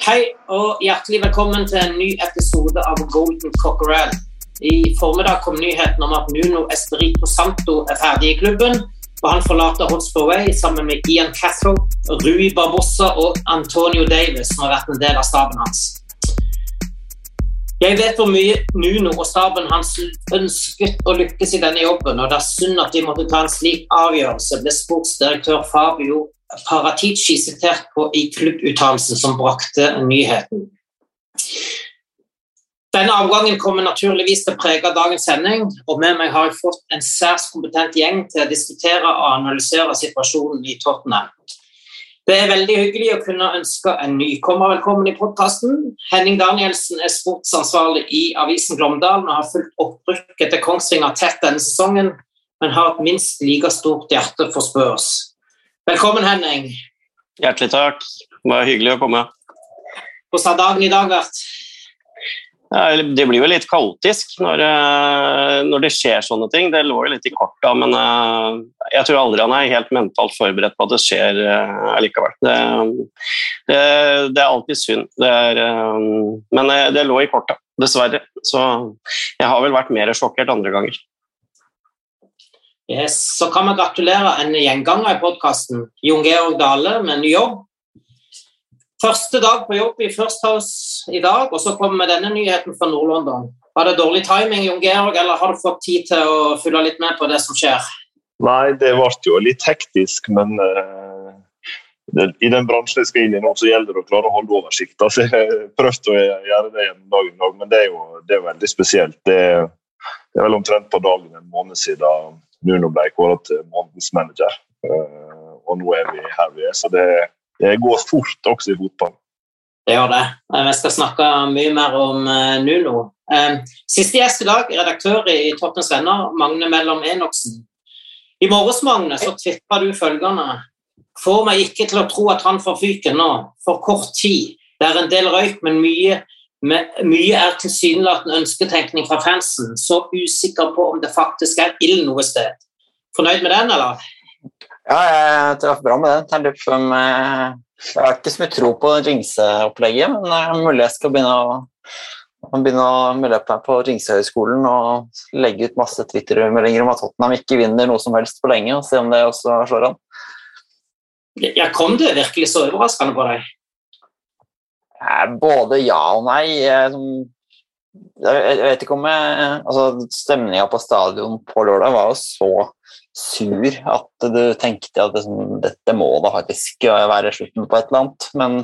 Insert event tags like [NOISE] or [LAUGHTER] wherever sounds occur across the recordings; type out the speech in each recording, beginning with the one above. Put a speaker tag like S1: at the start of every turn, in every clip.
S1: Hei og hjertelig velkommen til en ny episode av Golden Cockerel. I formiddag kom nyheten om at Nuno Espirito Santo er ferdig i klubben. og Han forlater Hotspur Way sammen med Ian Cathro, Rui Barbossa og Antonio Davis, som har vært en del av staben hans. Jeg vet hvor mye Nuno og staben hans ønsket å lykkes i denne jobben, og det er synd at de måtte ta en slik avgjørelse, ble sportsdirektør Fabio Paratici sitert på i klubbuttalelsen som brakte nyheten. Denne avgangen kommer naturligvis til å prege dagens sending, og med meg har jeg fått en særs kompetent gjeng til å diskutere og analysere situasjonen i Tottenham. Det er veldig hyggelig å kunne ønske en nykommer velkommen i podkasten. Henning Danielsen er sportsansvarlig i avisen Glåmdalen og har fulgt opprykket til Kongsvinger tett denne sesongen, men har et minst like stort hjerte for Spurs. Velkommen, Henning.
S2: Hjertelig takk. Det var hyggelig å komme.
S1: Hvordan har dagen i dag vært?
S2: Det blir jo litt kaotisk når, eh, når det skjer sånne ting. Det lå jo litt i korta, men eh, jeg tror aldri han er helt mentalt forberedt på at det skjer eh, allikevel. Det, det, det er alltid synd. Det er, men det lå i korta, dessverre. Så jeg har vel vært mer sjokkert andre ganger.
S1: Yes, så kan vi gratulere en gjenganger i podkasten, Jon Georg Dale, med ny jobb. Første dag på jobb i First House i dag, og så kommer denne nyheten fra Nord-London. Var det dårlig timing, Jon Georg, eller har du fått tid til å følge litt med på det som skjer?
S3: Nei, det ble jo litt hektisk, men uh, i den bransjen jeg skal inn i nå, så gjelder det å klare å holde oversikt. Altså, jeg prøvde å gjøre det en dag i dag, men det er jo, det er veldig spesielt. Det, det er vel omtrent på dagen en måned siden Nuno ble kåret til månedens manager. Uh, og nå er vi her vi er, så det, det går fort også i fotball.
S1: Det gjør det. Vi skal snakke mye mer om uh, Nuno. Uh, siste gjest i dag, redaktør i Toppens venner, Magne Mellom Enoksen. I morges, Magne, så tvitra du følgende Får meg ikke til å tro at han får fyken nå. For kort tid. Det er en del røyk, men mye, med, mye er tilsynelatende ønsketenkning fra fansen. Så usikker på om det faktisk er ild noe sted. Fornøyd med den, eller?
S4: Ja, jeg traff bra med den. Jeg, liksom, har ikke så mye tro på ringseopplegget, men det er mulig jeg skal begynne å, begynne å melde meg på Ringsehøgskolen og legge ut masse Twitter-meldinger om at Tottenham ikke vinner noe som helst på lenge, og se om det også slår an.
S1: Ja, Kom det virkelig så overraskende på deg?
S4: Både ja og nei. Jeg vet ikke om jeg altså Stemninga på stadion på lørdag var jo så sur at du tenkte at liksom, dette må da faktisk være slutten på et eller annet. Men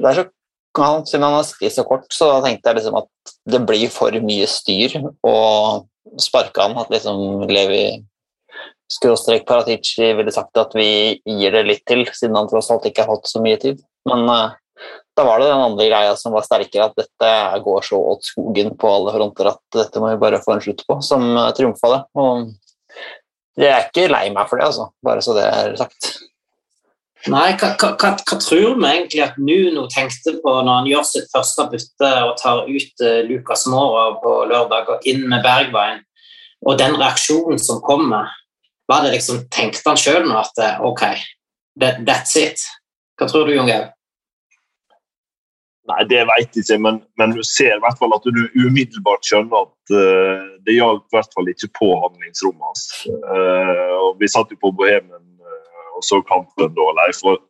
S4: det er så, siden han har skrevet så kort, så tenkte jeg liksom at det blir for mye styr. Og sparke han at liksom Levi skråstrek Paratici ville sagt at vi gir det litt til, siden han tross alt ikke har fått så mye tid. Men uh, da var det den andre greia som var sterkere, at dette går så åt skogen på alle fronter at dette må vi bare få en slutt på, som uh, triumfa det. Og jeg er ikke lei meg for det, altså. Bare så det er sagt.
S1: Nei, hva, hva, hva, tror vi egentlig at Nuno tenkte på når han gjør sitt første bytte og tar ut uh, Lucas Mora på lørdag og inn med Bergveien, og den reaksjonen som kommer? Var det liksom, Tenkte han sjøl nå at ok, that, that's it? Hva tror du, Jon Gaug?
S3: Nei, det vet jeg ikke, men, men, du ser i hvert fall at du umiddelbart skjønner at uh, det hjalp i hvert fall ikke på handlingsrommet hans. Uh, og vi satt jo på Bohemen uh, og så kampen da, Leif. Og,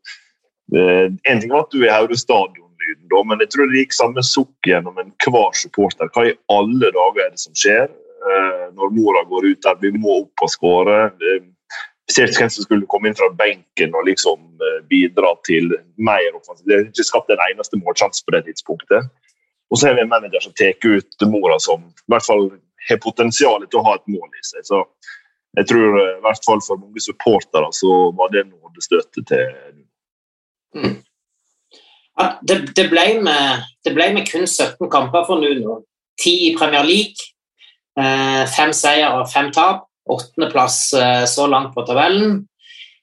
S3: en ting var at du er hører stadionlyden, da, men jeg tror det gikk samme sukk gjennom enhver supporter. Hva i alle dager er det som skjer når Mora går ut der? Vi må opp og skåre. Jeg ser ikke hvem som skulle komme inn fra benken og liksom bidra til mer offensivt. Det er ikke skapt en eneste målsjanse på det tidspunktet. Og så har vi en manager som tar ut Mora, som i hvert fall har potensial til å ha et mål i seg. Så jeg tror i hvert fall for mange supportere så var det nådestøtet til
S1: mm. Ja, det, det, ble med, det ble med kun 17 kamper for Nuno. Ti i Premier League, eh, fem seier og fem tap. Åttendeplass eh, så langt på tabellen.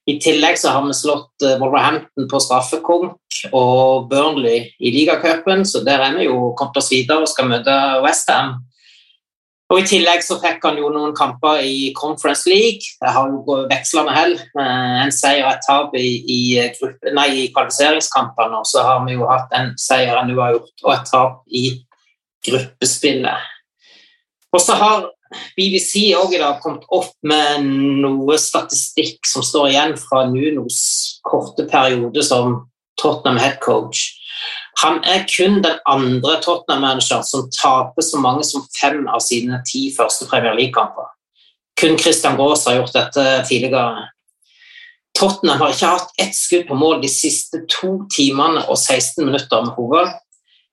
S1: I tillegg så har vi slått eh, Wolverhampton på straffekonk og Burnley i ligacupen, så der er vi jo kommet oss videre og skal møte Westham. Og I tillegg så fikk han jo noen kamper i Conference League. Det har jo vekslende hell. En seier og et tap i, i, nei, i kvalifiseringskampene. Og så har vi jo hatt en seier en uavgjort og et tap i gruppespillet. Og så har BBC også i dag kommet opp med noe statistikk som står igjen fra Nunos korte periode som Tottenham head coach. Han er kun den andre Tottenham-manager som taper så mange som fem av sine ti første Premier League-kamper. Kun Christian Gaas har gjort dette tidligere. Tottenham har ikke hatt ett skudd på mål de siste to timene og 16 minutter med hodet.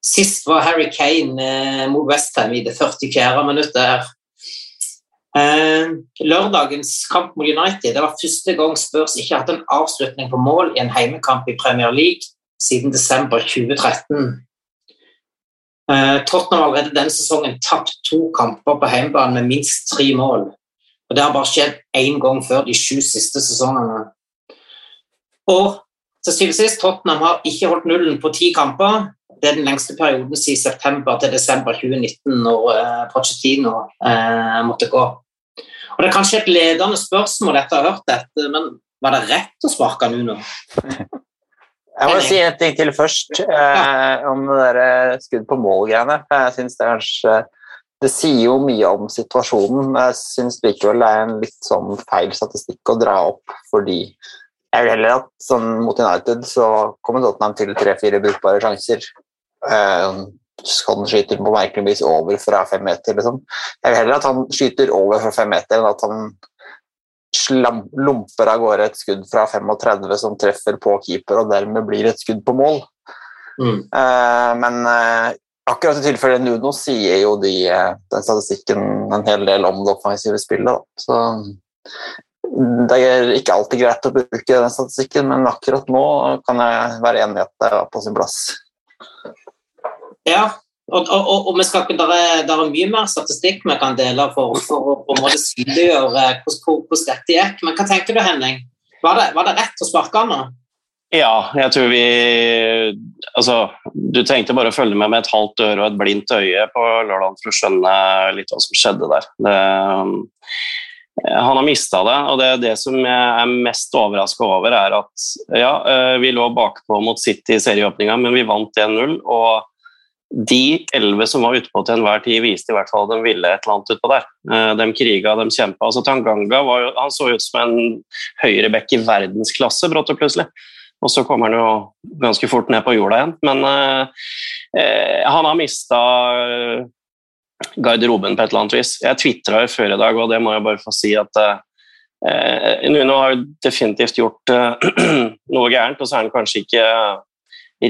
S1: Sist var Harry Kane eh, mot Westham i det 44. minuttet. Eh, lørdagens kamp mot United det var første gang Spurs ikke hadde en avslutning på mål i en heimekamp i Premier League siden desember 2013. Eh, Tottenham har allerede denne sesongen tapt to kamper på hjemmebane med minst tre mål. Og Det har bare skjedd én gang før de sju siste sesongene. Og til syvende sist, Tottenham har ikke holdt nullen på ti kamper. Det er den lengste perioden siden september til desember 2019, når eh, Pochettino eh, måtte gå. Og Det er kanskje et ledende spørsmål etter å ha hørt dette, men var det rett å sparke Nuno?
S4: Jeg må si en ting til først eh, om det der eh, skudd på mål-greiene. Jeg synes Det kanskje det sier jo mye om situasjonen, jeg syns likevel det er en litt sånn feil statistikk å dra opp, fordi jeg vil heller at sånn, mot United så kommer Tottenham til tre-fire brukbare sjanser. Eh, han skyter på merkelig vis over fra fem meter. Liksom. Jeg vil heller at han skyter over fra fem meter enn at han slam, lomper av gårde et skudd fra 35 som treffer på keeper, og dermed blir et skudd på mål. Mm. Uh, men uh, akkurat i tilfellet Nuno sier jo de, uh, den statistikken en hel del om det offensive spillet. Da. Så det er ikke alltid greit å bruke den statistikken, men akkurat nå kan jeg være enig i at det er på sin plass.
S1: Ja, og, og, og, vi skal der er, der er, mye mer statistikk vi kan dele for, for å på en synliggjøre hvordan dette gikk. Men hva tenker du, Henning? Var det, var det rett å sparke han?
S2: Ja, jeg tror vi Altså, du trengte bare å følge med med et halvt øre og et blindt øye på lørdag for å skjønne litt hva som skjedde der. Det, han har mista det, og det, det som jeg er mest overraska over, er at ja, eh, vi lå bakpå mot City i serieåpninga, men vi vant 1-0. og de elleve som var utpå til enhver tid, viste i hvert fall at de ville et eller annet utpå der. Eh, de kriga, de kjempa. Altså, Tanganga jo, han så ut som en høyrebekk i verdensklasse brått og plutselig. Og så kommer han jo ganske fort ned på jorda igjen. Men eh, eh han har mista eh, garderoben på et eller annet vis. Jeg tvitra jo før i dag, og det må jeg bare få si at eh, Nuno har jo definitivt gjort eh, [CLEARS THROAT] noe gærent, og så er han kanskje ikke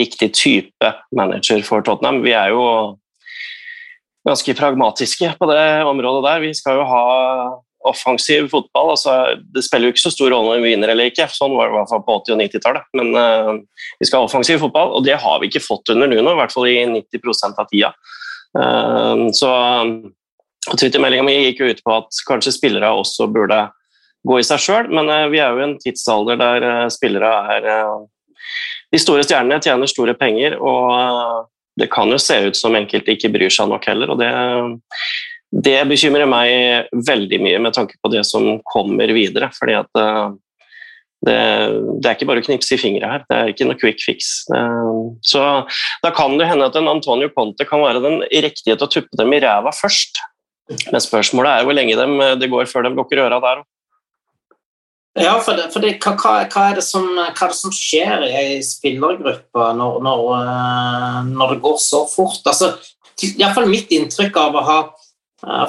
S2: riktig type manager for Tottenham. Vi er jo ganske pragmatiske på det området der. Vi skal jo ha offensiv fotball. Altså, det spiller jo ikke så stor rolle om vi vinner eller ikke, sånn var det i hvert fall på 80- og 90-tallet. Men uh, vi skal ha offensiv fotball, og det har vi ikke fått under Nuno, i hvert fall i 90 av tida. Uh, så Twittermeldinga mi gikk jo ut på at kanskje spillere også burde gå i seg sjøl, men uh, vi er jo i en tidsalder der spillere er de store stjernene tjener store penger, og eh, det kan jo se ut som enkelte ikke bryr seg nok heller. og det, det bekymrer meg veldig mye med tanke på det som kommer videre. fordi at eh, det, det, er ikke bare å knipse i fingre her, det er ikke noe quick fix. Så Da kan det hende at en Antonio Conte kan være den riktige til å tuppe dem i ræva først. Men spørsmålet er hvor lenge de, det går før de lukker øra der òg.
S1: Ja, for, det, for det, hva, hva, er som, hva, er det som, skjer i ei spillergruppe når, når, eh, når, det går så fort? Altså, Iallfall mitt inntrykk av å ha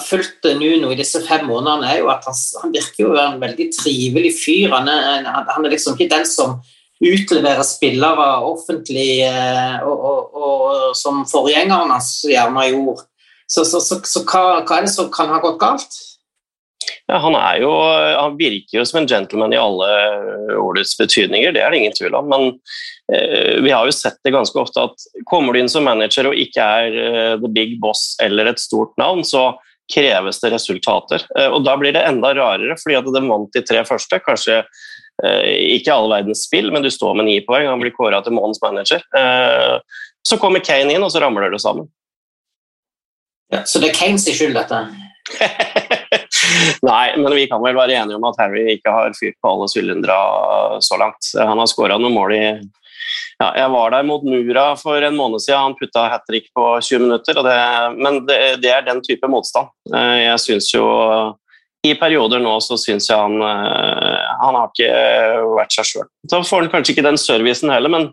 S1: fulgt Nuno i disse fem månedene, er jo at han, han virker jo å være en veldig trivelig fyr. Han er, han er, liksom ikke den som utleverer spillere offentlig, eh, og, og, og, som forgjengeren hans gjerne gjorde. Så, så, så, så hva, hva er det som kan ha gått galt?
S2: Ja, han, jo, han, virker jo som en gentleman i alle ordets betydninger, det er det ingen tvil om. Men eh, Vi har jo sett det ganske ofte at kommer du inn som manager og ikke er eh, the big boss eller et stort navn, så kreves det resultater. Eh, og da blir det enda rarere, fordi at de vant de tre første. Kanskje eh, ikke all verdens spill, men du står med ni poeng og blir kåra til månedens manager. Eh, så kommer Kane inn, og så ramler det sammen.
S1: Ja, så det er Kanes skyld, dette? [LAUGHS]
S2: Nei, men vi kan vel være enige om at Harry ikke har fyrt på alle sylindere så langt. Han har skåra noen mål i ja, Jeg var der mot Mura for en måned siden, han putta hat trick på 20 minutter. Det, men det, det, er den type motstand. Eh, jeg syns jo i perioder nå så syns jeg han eh, Han har ikke vært seg sjøl. Så får han kanskje ikke den servicen heller, men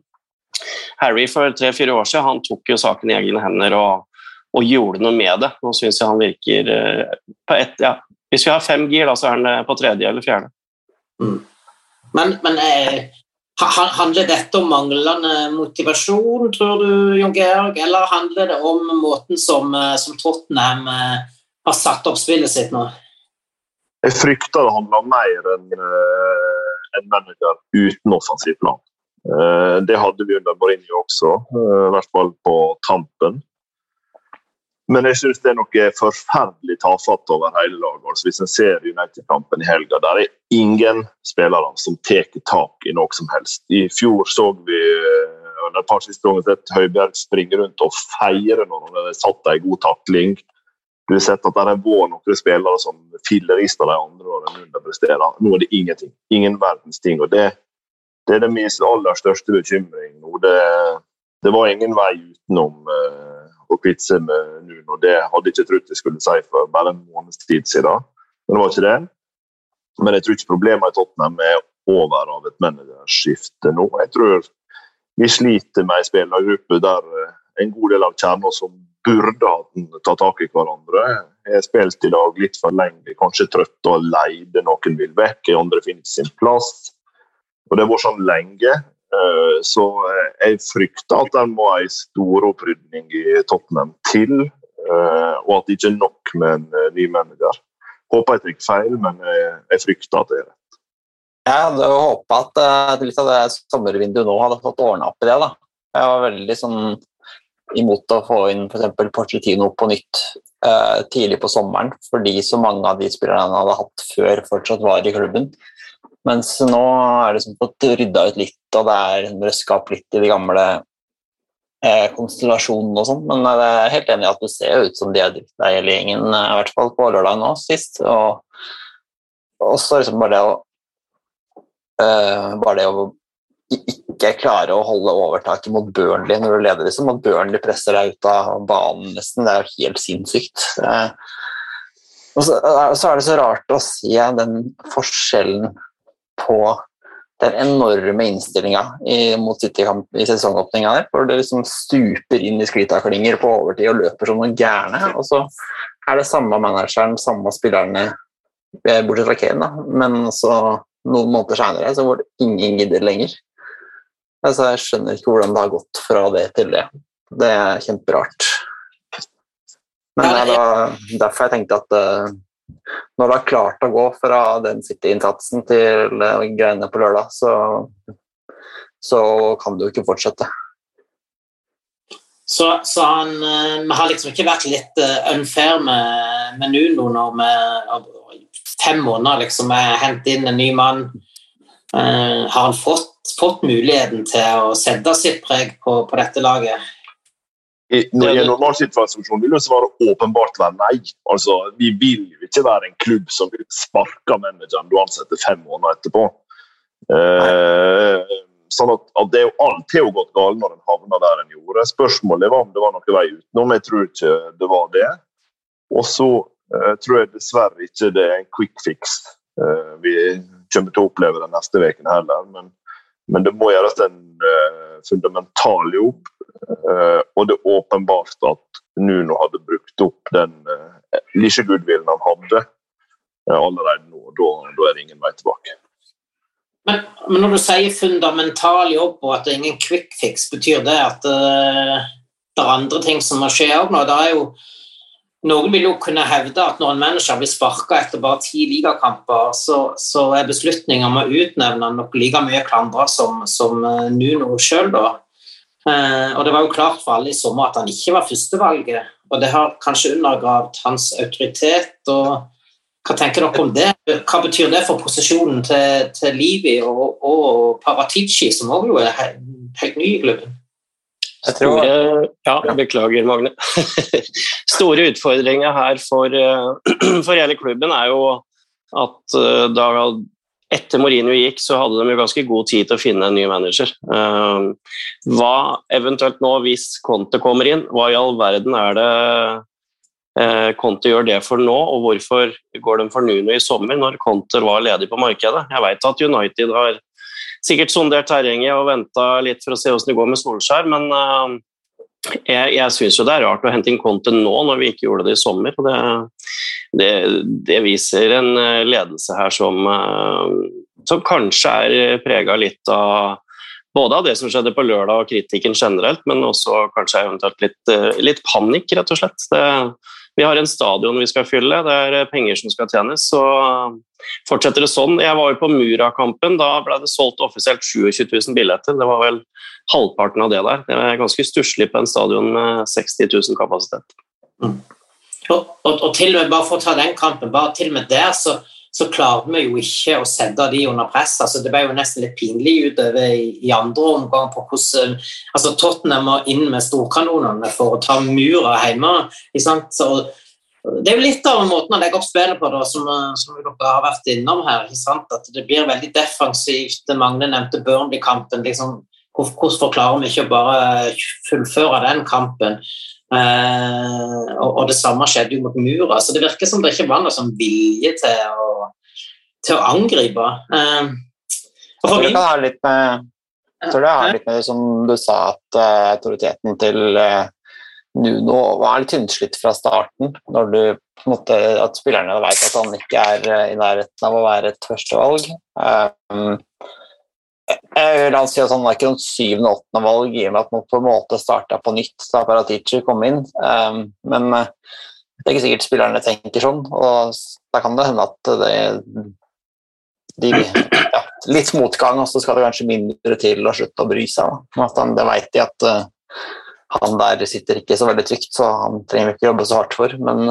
S2: Harry for tre-fire år siden han tok jo saken i egne hender og, og gjorde noe med det. Nå syns jeg han virker eh, på et, ja. Hvis vi har fem gir, da, så er han på tredje eller fjerde.
S1: Mm. Men, men eh, handler dette om manglende motivasjon, tror du, Jon Georg, eller handler det om måten som, som Tottenham har satt opp spillet sitt nå?
S3: Jeg frykter det handler om mer enn en manager uten offensiv plan. Det hadde vi under Mourinho også, i hvert fall på tampen. Men jeg syns det er noe forferdelig tafatt over hele laget. Altså, hvis en ser United-kampen i helga, der er ingen spillere som tar tak i noe som helst. I fjor så vi under et par siste ganger sett Høibjerg springe rundt og feire når han har satt en god takling. Du har sett at det har vært noen spillere som fillerister de andre når de underpresterer. Nå er det ingenting. Ingen verdens ting. og Det, det er det min aller største bekymring nå. Det, det var ingen vei utenom uh, å Kvitsøy med Nuno. Det hadde jeg ikke trodd jeg skulle si for bare en måneds tid siden. Men det var ikke det. Men jeg tror ikke problemet i Tottenham er over av et managerskifte nå. Jeg tror vi sliter med ei spillergruppe der eh, en god del av kjernen som burde ha tatt tak i hverandre. Jeg har spilt i dag litt for lenge, kanskje trøtt og leide. Noen vil vekk, andre finner sin plass. Og Det har vært sånn lenge. Eh, så jeg frykter at det må en stor opprydning i Tottenham til, eh, og at det ikke er nok med en eh, ny manager. Håper jeg tar feil, men jeg frykter at det er rett.
S4: Jeg hadde håpa at litt av det sommervinduet nå hadde fått ordna opp i det. da. Jeg var veldig sånn imot å få inn f.eks. Porcetino på nytt tidlig på sommeren, fordi så mange av de spillerne han hadde hatt før, fortsatt var i klubben. Mens nå er det som fått rydda ut litt, og det er røska opp litt i de gamle eh, konstellasjonene og sånn. Men jeg er helt enig i at det ser ut som de er deg hele gjengen, eh, i hvert fall på lørdag nå sist. Og så liksom bare det å eh, Bare det å ikke klare å holde overtaket mot Burnley når du leder, liksom. At Burnley presser deg ut av banen nesten. Det er jo helt sinnssykt. Uh, og så, så, er det så rart å se den forskjellen på den enorme innstillinga mot City-kamp i sesongåpninga der. Hvor det liksom stuper inn i sklitaklinger på overtid og løper som noen gærne. Og så er det samme manageren, samme spillerne, eh, bortsett fra Kane, da. Men så noen måneder seinere så hvor ingen gidder lenger. Altså, jeg skjønner ikke hvordan det har gått fra det til det. Det er kjemperart. Men det er derfor jeg tenkte at uh, når du har klart å gå fra den City-innsatsen til uh, greiene på lørdag, så, så kan du ikke fortsette.
S1: Så, så han Vi har liksom ikke vært litt unfair med, med Nuno når vi fem måneder liksom er hentet inn en ny mann. Har han fått, fått, muligheten til å sette sitt preg på, på dette laget?
S3: I, når I en normalsituasjon vil jo svare åpenbart være nei. Altså, Vi vil jo ikke være en klubb som vil sparke manageren du ansetter fem måneder etterpå. Eh, sånn at, at det er jo Alt har jo gått galt når en havna der en gjorde. Spørsmålet var om det var noe vei utenom. Jeg tror ikke det var det. Og så eh, tror jeg dessverre ikke det er en quick fix eh, vi kommer til å oppleve den neste uken heller. Men, men, det må gjøres en uh, fundamental jobb Uh, og det er åpenbart at Nuno hadde brukt opp den uh, lille goodwillen han hadde uh, allerede nå. Da, da, er det ingen vei tilbake.
S1: Men, men, når du sier fundamental jobb og at det er ingen quick fix, betyr det at det er andre ting som må skje òg nå? Det er jo noen vil jo kunne hevde at når en manager blir sparka etter bare ti ligakamper, så, så er beslutninga om å utnevne nok like mye klandra som, som eh, Nuno sjøl, da. Eh, og det var jo klart for alle i sommer at han ikke var førstevalget, og det har kanskje undergravd hans autoritet. og Hva tenker dere om det? Hva betyr det for posisjonen til, til Livi og, og Paratici, som også er helt ny i klubben?
S2: Store, ja, beklager, Magne. [LAUGHS] Store utfordringer her for, eh, [CLEARS THROAT] for hele klubben er jo at eh, da etter Mourinho gikk, så hadde de jo ganske god tid til å finne en ny manager. Eh, Hva eventuelt nå, hvis Conte kommer inn, hva i all verden er det Conte gjør det for nå, og hvorfor går de for Nuno i sommer, når Conte var ledig på markedet? Jeg vet at United har sikkert sondert terrenget og venta litt for å se hvordan det går med Solskjær, men eh, jeg, jeg syns jo det er rart å hente inn Conte nå når vi ikke gjorde det i sommer. Det, det, det viser en eh, ledelse her som, eh, som kanskje er prega litt av både av det som skjedde på lørdag og kritikken generelt, men også kanskje eventuelt litt, litt panikk, rett og slett. Det, vi har en stadion vi skal fylle, det er penger som skal tjenes. så Fortsetter det sånn Jeg var jo på Mura-kampen. Da ble det solgt offisielt 27 000 billetter. Det var vel halvparten av det der. Det er ganske stusslig på en stadion med 60 000 kapasitet.
S1: Og, og, og til og med bare for å ta den kampen, bare til og med der så, så klarte vi jo ikke å sette de under press. altså Det ble jo nesten litt pinlig utover i, i andre omgang på hvordan altså Tottenham må inn med storkanonene for å ta mura hjemme. ikke? Så det er jo litt av måten å legge opp spillet på, da, som, som dere har vært innom her. ikke sant? At det blir veldig defensivt. Magne nevnte Burnley-kampen. liksom hvor- Hvordan forklarer vi ikke å bare fullføre den kampen? Eh, og, og det samme skjedde jo mot Mura. Så det virker som det ikke var noe sånn vilje til å, til å angripe. Eh,
S4: Jeg tror det kan ha litt med det har litt med det som du sa, at uh, autoriteten til uh, Nuno var litt tynnslitt fra starten. når du på en måte, At spillerne vet at han ikke er uh, i nærheten av å være et førstevalg. Um, jeg vil han si at han var ikke noen syvende-åttende valg i og med at man på en måte starta på nytt da Paratici kom inn. Um, men eh, det er ikke sikkert spillerne tenker sånn, og da kan det hende at det de, ja, litt motgang, og så skal det kanskje mindre til å slutte å bry seg. Han, det vet de at eh, han der sitter ikke så veldig trygt, så han trenger vi ikke jobbe så hardt for. Men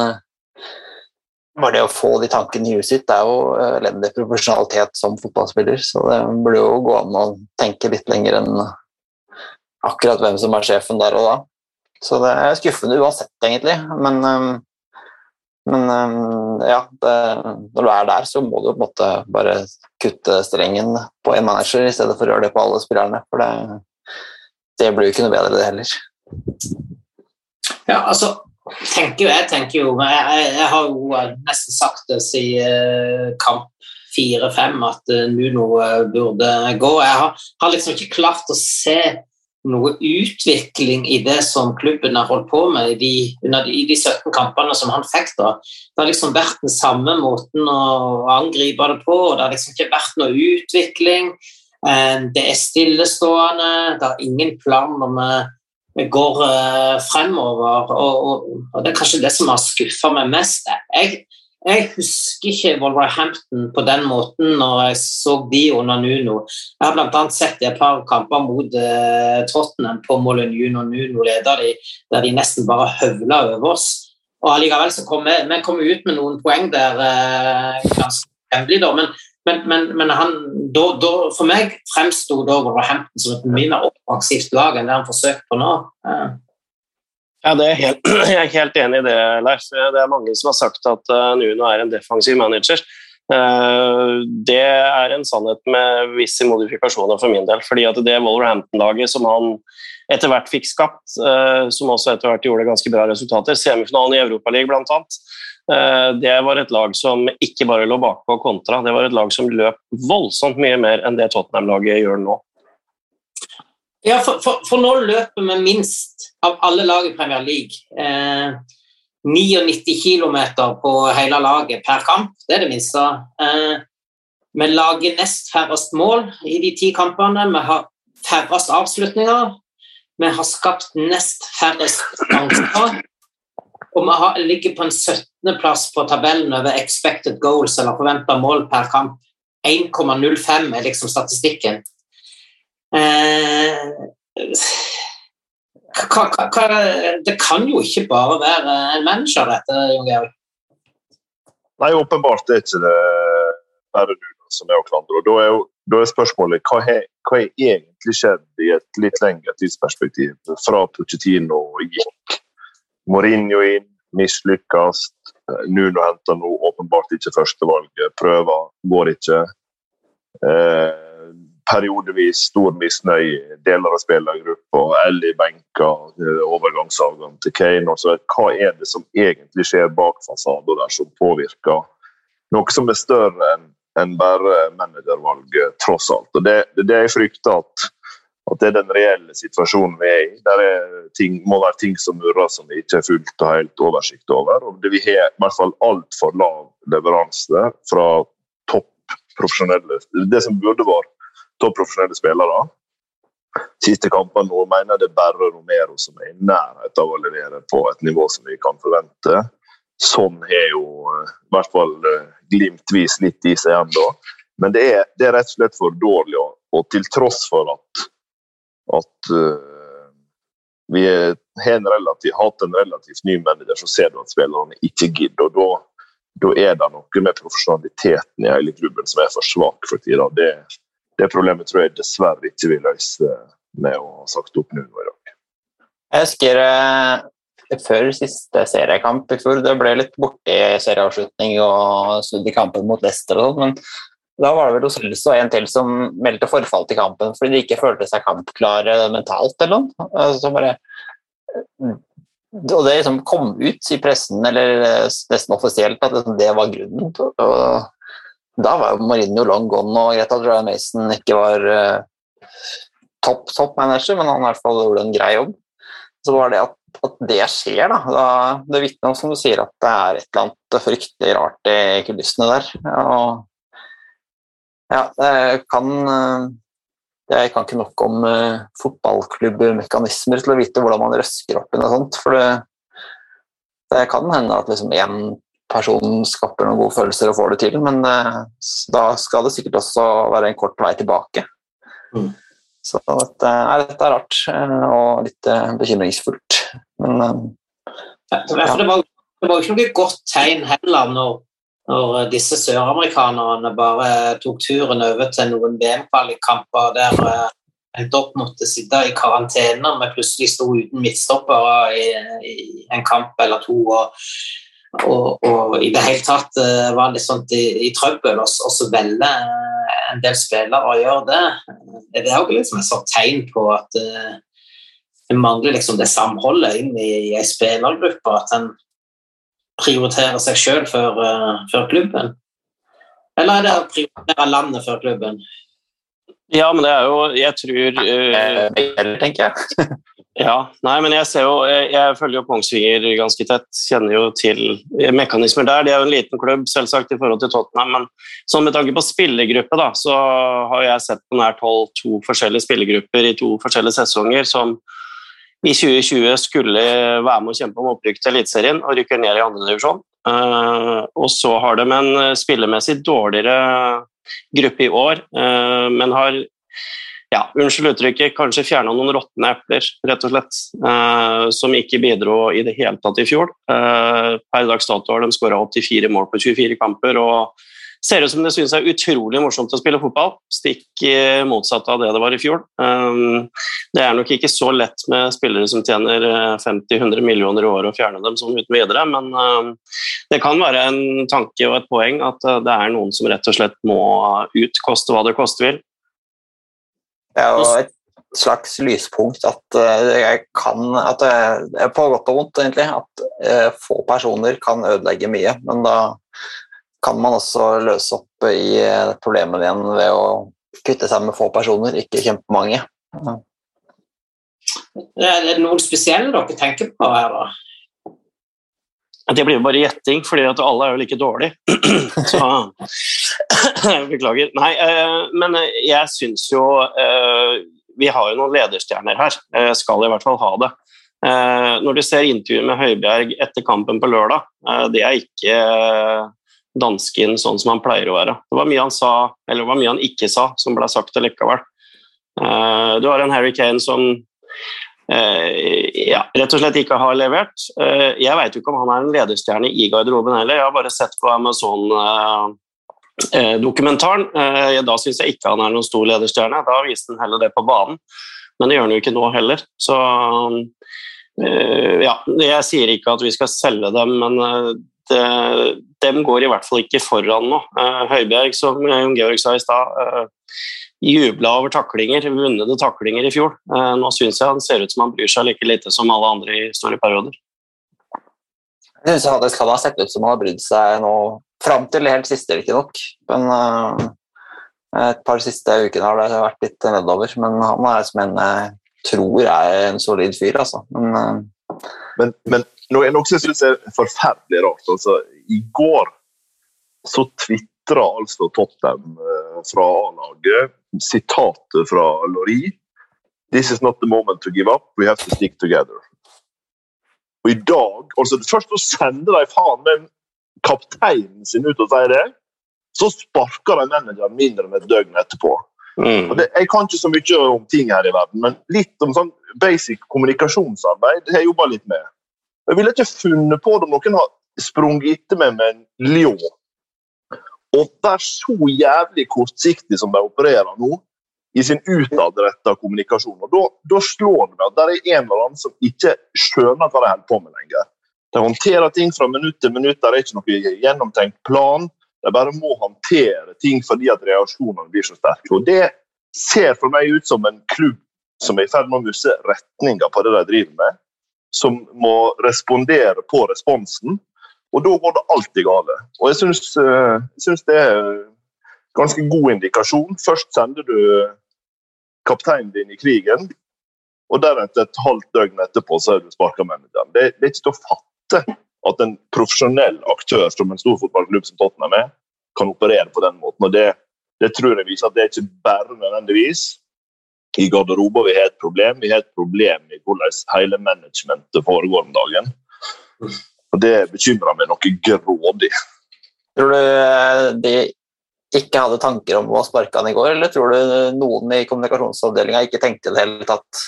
S4: bare det å få de tankene i huet sitt, det er jo eh, elendig profesjonalitet som fotballspiller. Så det burde jo gå an å tenke litt lenger enn akkurat hvem som er sjefen der og da. Så det er skuffende uansett, egentlig. Men um, men ja, det, når du er der, så må du på en måte bare kutte strengen på en manager i stedet for å gjøre det på alle spillerne. For det, det blir jo ikke noe bedre, det heller.
S1: ja, altså, tenker jeg tenker jo Jeg, jeg, har jo nesten sagt det siden eh, kamp fire-fem at eh, Nuno eh, burde gå. Jeg har, har liksom ikke klart å se noe utvikling i det som klubben har holdt på med i de, i de 17 kampene som han fikk. da. Det har liksom vært den samme måten å angripe det på, og det har liksom ikke vært noe utvikling. Det er stillestående, det har ingen plan om vi går uh, fremover. Og, og, og det er kanskje det som har skuffa meg mest. Jeg, jeg husker ikke Wolverhampton på den måten når jeg så de under Nuno. Jeg har bl.a. sett et par kamper mot uh, Tottenham på Molyneux når Nuno leder de, der de nesten bare høvla over oss. Og allikevel så kom vi, vi kom ut med noen poeng der uh, ganske hemmelig, da. Men, men, men, men han, da, da, for meg fremsto da Wolverhampton som et mye mer offensivt lag enn det han forsøkte på nå. Eh,
S2: Ja, er helt, [CLEARS THROAT] jeg er helt enig i det, Leif. Det er mange som har sagt at uh, Nuno er en defensiv manager. Uh, det er en sannhet med visse modifikasjoner for min del. fordi at det Wolverhampton-laget som han etter hvert fikk skapt, uh, som også etter hvert gjorde ganske bra resultater, semifinalen i Europaligaen bl.a., det var et lag som ikke bare lå bakpå kontra, det var et lag som løp voldsomt mye mer enn det Tottenham-laget gjør nå.
S1: Ja, for, for, for nå løper vi minst av alle lag i Premier League. Eh, 99 km på hele laget per kamp, det er det minste. Eh, vi lager nest færrest mål i de ti kampene. Vi har færrest avslutninger. Vi har skapt nest færrest sjanser. Og vi har, ligger på en 17.-plass på tabellen over expected goals, eller forventa mål per kamp. 1,05 er liksom statistikken. Eh, hva, hva, hva, det kan jo ikke bare være en manager, dette, Jon Georg.
S3: Nei, åpenbart er ikke det bare du som er og Da er, da er spørsmålet hva har egentlig skjedd i et litt lengre tidsperspektiv fra Pochettino gikk? Mourinho inn, mislykkes. Nuno henter nå åpenbart ikke førstevalget. Prøver, går ikke. Eh, periodevis stor misnøye deler av spillergruppa. Ellie benker eh, overgangsavgang til Kane. Altså, hva er det som egentlig skjer bak fasaden der som påvirker noe som er større enn bare managervalget, tross alt. Og Det, det, det jeg frykter at, at det er den reelle situasjonen vi er i. Der er ting, må være ting som murrer som vi ikke har fullt og helt oversikt over. og det Vi har i hvert fall altfor lav leveranse fra topp profesjonelle Det som burde vært topp profesjonelle spillere. Siste kampene nå mener jeg det er bare Romero som er i nærheten av å levere på et nivå som vi kan forvente. Sånn har jo eh, i hvert fall eh, glimtvis litt i seg ennå. Men det er, det er, rett og slett for dårlig. Og til tross for at, at uh, vi har en relativ, hatt en relativt ny manager, så ser du at spillerne ikke gidder. og da, er det noe med profesjonaliteten i hele klubben som er for svak for tida. Det, det problemet tror jeg dessverre ikke vil løse med å ha sagt opp nå i dag.
S4: Jeg husker før siste seriekamp i fjor. Det ble litt borti serieavslutning og snudd i kampen mot Leicester og sånn, da var det vel Osells og en til som meldte forfall til kampen fordi de ikke følte seg kampklare mentalt eller noe. Altså bare, og det liksom kom ut i pressen, eller nesten offisielt, at det var grunnen. Og da var jo Mourinho long gone, og greit at Ryan Mason ikke var topp topp manager, men han i hvert fall gjorde en grei jobb. Så var det at at det skjer. Da. da det vitner om som du sier, at det er et eller annet fryktelig rart i kulissene der. Og, ja, jeg kan Jeg kan ikke nok om uh, fotballklubbmekanismer til å vite hvordan man røsker opp i noe sånt. For det, det kan hende at liksom én person skaper noen gode følelser og får det til, men uh, da skal det sikkert også være en kort vei tilbake. Mm. Så dette, nei, dette er rart og litt bekymringsfullt. Men
S1: ja. det, var, det var jo ikke noe godt tegn heller når, når disse søramerikanerne bare tok turen over til noen VM-kvalikkamper der en opp måtte sitte i karantene med plutselig sto uten midtstoppere i, i, en kamp eller to. og, og, og i det hele tatt var litt sånt i, i trøbbel, og, så velger en del spillere å gjøre det. Det er også liksom et sånt tegn på at det mangler liksom det samholdet inn i, i ei spillergruppe. At en prioriterer seg sjøl før, uh, før, klubben. Eller er det å prioritere landet før klubben?
S2: Ja, men det er jo Jeg tror
S4: uh, tenker jeg. [LAUGHS]
S2: ja, nei, men jeg ser jo Jeg, jeg følger jo Kongsvinger ganske tett. Kjenner jo til mekanismer der. De er jo en liten klubb, selvsagt, i forhold til Tottenham, men sånn med tanke på spillergruppe, da, så har jeg sett på nært hold to forskjellige spillergrupper i to forskjellige sesonger som i 2020 skulle være med å kjempe om opprykk til Eliteserien og rykker ned i andredivisjon. Eh, og så har de en eh, spillemessig dårligere gruppe i år, uh, men har ja, unnskyld uttrykket, kanskje fjerna noen råtne epler, rett og slett, som ikke bidro i det hele tatt i fjor. per dags dato har de skåra 84 mål på 24 kamper. og ser ut som det synes er utrolig morsomt å spille fotball. Stikk motsatt av det det var i fjor. Um, det er nok ikke så lett med spillere som tjener 50-100 eh, millioner i året å fjerne dem sånn uten videre, men um, det kan være en tanke og et poeng at eh, det er noen som rett og slett må ut, koste hva det koste vil.
S4: Det er jo et slags lyspunkt at eh, jeg kan at er På godt og vondt, egentlig. At få personer kan ødelegge mye. Men da kan man også løse opp i problemene igjen ved å kvitte seg med få personer, ikke kjempemange.
S1: Er det noen spesielle dere tenker på her, da?
S2: Det blir jo bare gjetting, fordi at alle er jo like dårlige. [CLEARS THROAT] Så [CLEARS THROAT] Beklager. Nei, eh, men jeg syns jo eh, Vi har jo noen lederstjerner her. Jeg skal i hvert fall ha det. Eh, når du ser intervjuet med Høibjerg etter kampen på lørdag, eh, det er ikke eh, dansken sånn som han pleier å være. Det var mye han sa, eller det var mye han ikke sa, som ble sagt likevel. Eh, du har en Harry Kane som eh, ja, rett og slett ikke har levert. Eh, jeg veit ikke om han er en lederstjerne i garderoben heller. Jeg har bare sett på Amazon-dokumentaren. Da syns jeg ikke han er noen stor lederstjerne. Da viste han heller det på banen. Men det gjør han jo ikke nå heller. Så ja, jeg sier ikke at vi skal selge dem, men dem går i hvert fall ikke foran nå. Høibjerg, som Jon Georg sa i stad, jubla over taklinger, vunnede taklinger i fjor. Eh, nå syns jeg han ser ut som han bryr seg like lite som alle andre i store perioder.
S4: Jeg syns Det skal ha sett ut som han har brydd seg nå fram til helt siste, riktignok. Men et par siste ukene har det vært litt nedover. Men han er som en jeg tror er en solid fyr, altså. Men,
S3: men, men noe, noe som jeg syns er forferdelig rart. Altså, I går så tvitra altså Tottenham uh, fra A-laget sitatet fra Laurie This is not the moment to give up, we have to stick together. Og i dag, altså Først så sender de faen meg kapteinen sin ut og sier det. Så sparker de manageren mindre enn et døgn etterpå. Mm. Det, jeg kan ikke så mye om ting her i verden, men litt om sånn basic kommunikasjonsarbeid det har jeg jobba litt med. Jeg ville ikke funnet på det om noen har sprunget etter meg med en Lyon. og være så jævlig kortsiktig som de opererer nå, i sin utadretta kommunikasjon. Og da, da, slår det meg at det er en eller annen som ikke skjønner hva de holder på med lenger. De håndterer ting fra minutt til minutt, det er ikke noe gjennomtenkt plan. De bare må håndtere ting fordi at reaksjonene blir så sterke. Og Det ser for meg ut som en klubb som er i ferd med å miste retninga på det de driver med. Som må respondere på responsen og da går det alltid gale. Og eh, jeg syns det er ganske god indikasjon. Først sender du kapteinen din i krigen, og deretter et halvt døgn etterpå så er du sparka manageren. Det, det er ikke til å fatte at en profesjonell aktør som en stor fotballklubb som Tottenham er, kan operere på den måten. Og det, det tror jeg viser at det er ikke bare nødvendigvis i garderober vi har et problem. Vi har et problem i hvordan hele managementet foregår om dagen. Og Det bekymrer meg noe grådig.
S4: Tror du eh, de ikke hadde tanker om å sparke han i går, eller tror du noen i kommunikasjonsavdelinga ikke tenkte det hele tatt?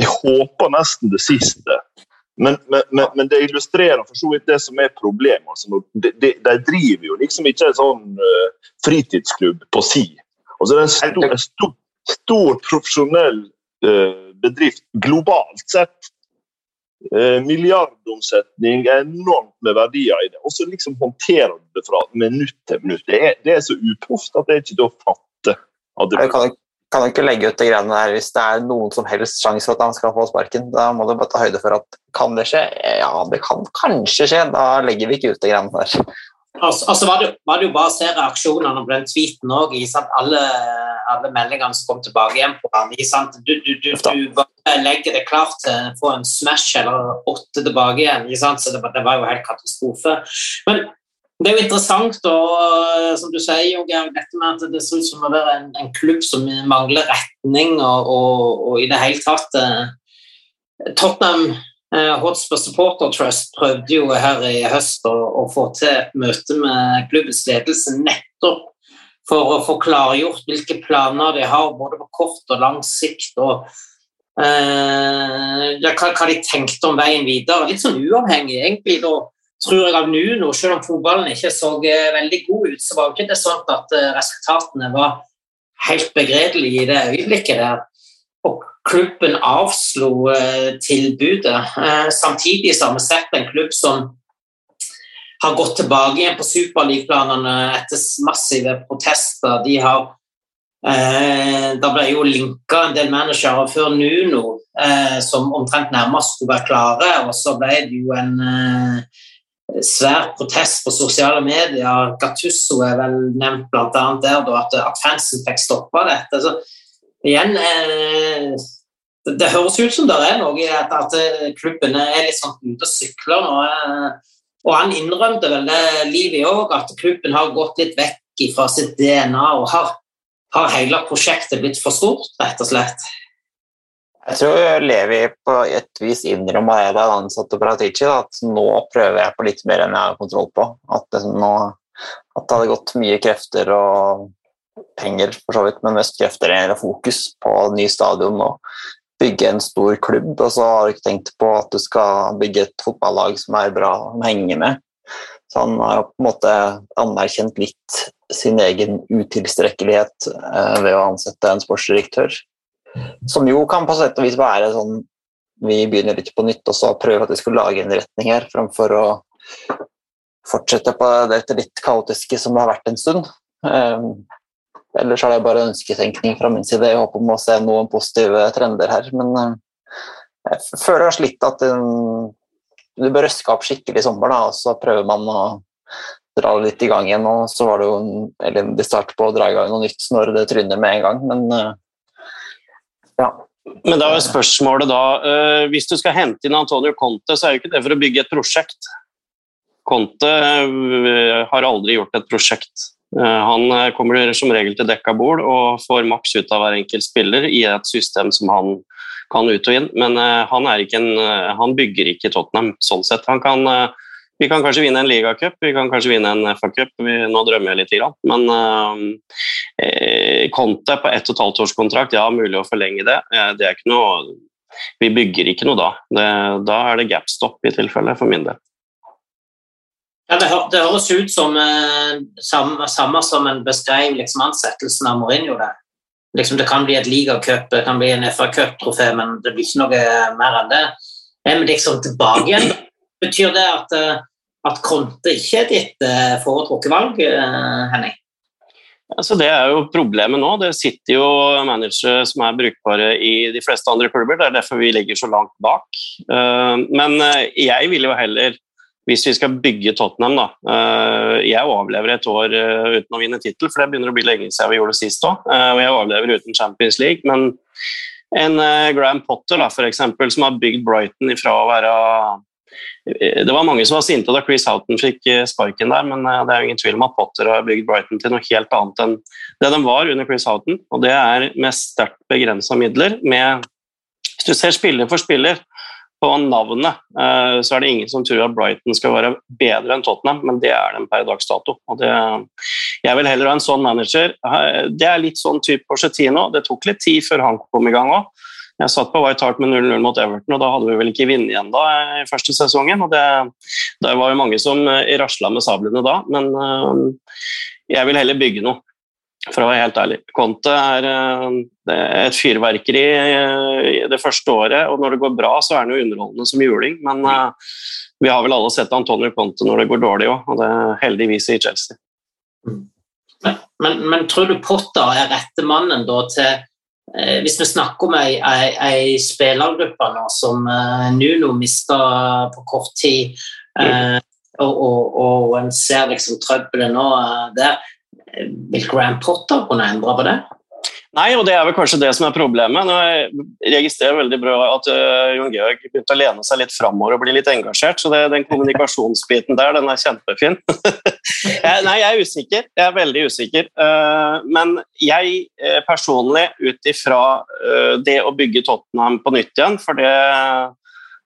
S3: Jeg håper nesten det siste. Men, men, men, men, det illustrerer for så vidt det som er problemet. Altså, de, de, de, driver jo liksom ikke en sånn uh, fritidsklubb på si. Altså, det er en stor, en stor, stor profesjonell uh, bedrift globalt sett Eh, milliardomsetning, enormt med verdier i det. Og så liksom håndterer du det fra minutt til minutt. Det er, det er så uproft at det er ikke til å fatte.
S4: At det... kan, du ikke legge ut de greiene der hvis det er noen som helst sjanse for at han skal få sparken. Da må du bare ta høyde for at kan det skje? Ja, det kan kanskje skje. Da legger vi ikke ut de greiene der.
S1: Altså, altså var, det, var, det, jo bare å se reaksjonene på den tweeten òg. Alle, alle, meldingene som kom tilbake igjen på han. Du, du, du, du, legger det klart til å få en smash eller åtte tilbake igjen. Så det, det, var jo helt katastrofe. Men det er jo interessant, og som du sier, dette med at det ser ut som å være en, en klubb som mangler retning og, og, og i det hele tatt eh, Tottenham Hotspur Supporter Trust prøvde jo her i høst å, å, få til et møte med klubbens ledelse nettopp for å få klargjort hvilke planer de har både på kort og lang sikt. og eh, hva, hva, de tenkte om veien videre. Litt sånn uavhengig, egentlig. da tror jeg av Nuno, selv om fotballen ikke så eh, veldig god ut, så var jo ikke det sånn at eh, resultatene var helt begredelige i det øyeblikket der. Og klubben avslo eh, tilbudet. Eh, samtidig har vi sett en klubb som har gått tilbake igjen på superligaplanene etter massive protester. De har eh, Det ble jo linka en del managere før Nuno eh, som omtrent nærmest skulle være klare, og så ble det jo en eh, svær protest på sosiale medier. Gattusso er vel nevnt bl.a. der da, at, at fansen fikk stoppa dette. Så igjen eh, det, det, høres ut som det er noe i at, at eh, klubbene er litt sånn ute og sykler nå. Eh, og han innrømte vel det livet òg, at klubben har gått litt vekk fra sitt DNA og har, har hele prosjektet blitt for stort, rett og slett.
S4: Jeg tror Levi på et vis innrømmer det da han ansatte Paratici, at nå prøver jeg på litt mer enn jeg har kontroll på. At det, nå, at det hadde gått mye krefter og penger, for så vidt, men mest krefter eller fokus på ny stadion og bygge en stor klubb. Og så har du ikke tenkt på at du skal bygge et fotballag som er bra, å henge med. Så han har på en måte anerkjent litt sin egen utilstrekkelighet eh, ved å ansette en sportsdirektør. Som jo kan på sett og vis være sånn vi begynner litt på nytt og så prøver at vi skulle lage en retning her, framfor å fortsette på dette litt kaotiske som det har vært en stund. Ellers er det bare ønsketenkning fra min side. Jeg håper om å se noen positive trender her, men uh, jeg føler kanskje litt at du bør røske opp skikkelig i sommer, da, og så prøver man å dra litt i gang igjen. og Så var det jo en elendig start på å dra i gang noe nytt når det tryner med en gang, men uh, ja.
S2: Men da er spørsmålet da uh, Hvis du skal hente inn Antonio Conte, så er jo ikke det for å bygge et prosjekt. Conte har aldri gjort et prosjekt. Uh, han kommer som regel til dekka bord og får maks ut av hver enkelt spiller i et system som han kan ut og inn, men han, en, han, bygger ikke Tottenham sånn sett. Kan vi kan kanskje vinne en ligacup, vi kan kanskje vinne en FA-cup. Nå drømmer jeg litt, grann. men eh, Conte på ett og et halvt års kontrakt, ja, mulig å forlenge det. Eh, det er ikke noe, vi bygger ikke noe da. Det, da er det gapstop i tilfelle, for min del.
S1: Ja, det, det, høres ut som eh, samme, samme, som en beskrev liksom, ansettelsen av Mourinho. Det. Liksom, det kan bli et ligacup, det kan bli en FA-cup-trofé, men det blir ikke noe mer enn det. Er vi liksom tilbake igjen Betyr det at, eh, at Konte ikke er ditt eh, foretrukket valg, eh, Henning?
S2: Altså, det er jo problemet nå. Det sitter jo managere som er brukbare i de fleste andre klubber. Det er derfor vi ligger så langt bak. Men jeg vil jo heller, hvis vi skal bygge Tottenham da, Jeg overlever et år uten å vinne tittel, for det begynner å bli lenge siden vi gjorde det sist òg. Og jeg overlever uten Champions League. Men en Graham Potter da, for eksempel, som har bygd Brighton ifra å være det var mange som var sinte da Chris Houghton fikk eh, sparken der, men eh, det er jo ingen tvil om at Potter har bygd Brighton til noe helt annet enn det de var under Chris Houghton. Og det er med sterkt begrensa midler. Med, hvis du ser spiller for spiller på navnet, eh, så er det ingen som tror at Brighton skal være bedre enn Tottenham, men det er den per dags dato. Det, jeg vil heller ha en sånn manager. Det er litt sånn type Porcetino. Det tok litt tid før han kom i gang òg. Jeg satt på White Hart med 0-0 mot Everton, og da hadde vi vel ikke vunnet da i første sesongen. og Det, det var jo mange som eh, rasla med sablene da, men jeg vil heller bygge noe. For å være helt ærlig. Conte er uh, et fyrverkeri uh, det første året, og når det går bra, så er han jo underholdende som juling. Men vi har vel alle sett Antonio Conte når det går dårlig òg, og det er heldigvis i Chelsea.
S1: Men, men, men tror du Potter er rette mannen da til Eh, hvis vi snakker om ei, ei, ei spillergruppe nå som uh, Nuno mista på kort tid, uh, og, og, og, en ser liksom trøbbelet nå uh, der, vil Graham Potter kunne endre på det?
S2: Nei, og det er vel kanskje det som er problemet. Jeg registrerer veldig bra at uh, Jon Georg begynte å lene seg litt framover og bli litt engasjert, så det, den kommunikasjonsbiten der, den er kjempefin. [LAUGHS] jeg, nei, jeg er usikker. Jeg er veldig usikker. Uh, men jeg uh, personlig, ut ifra det å bygge Tottenham på nytt igjen, for det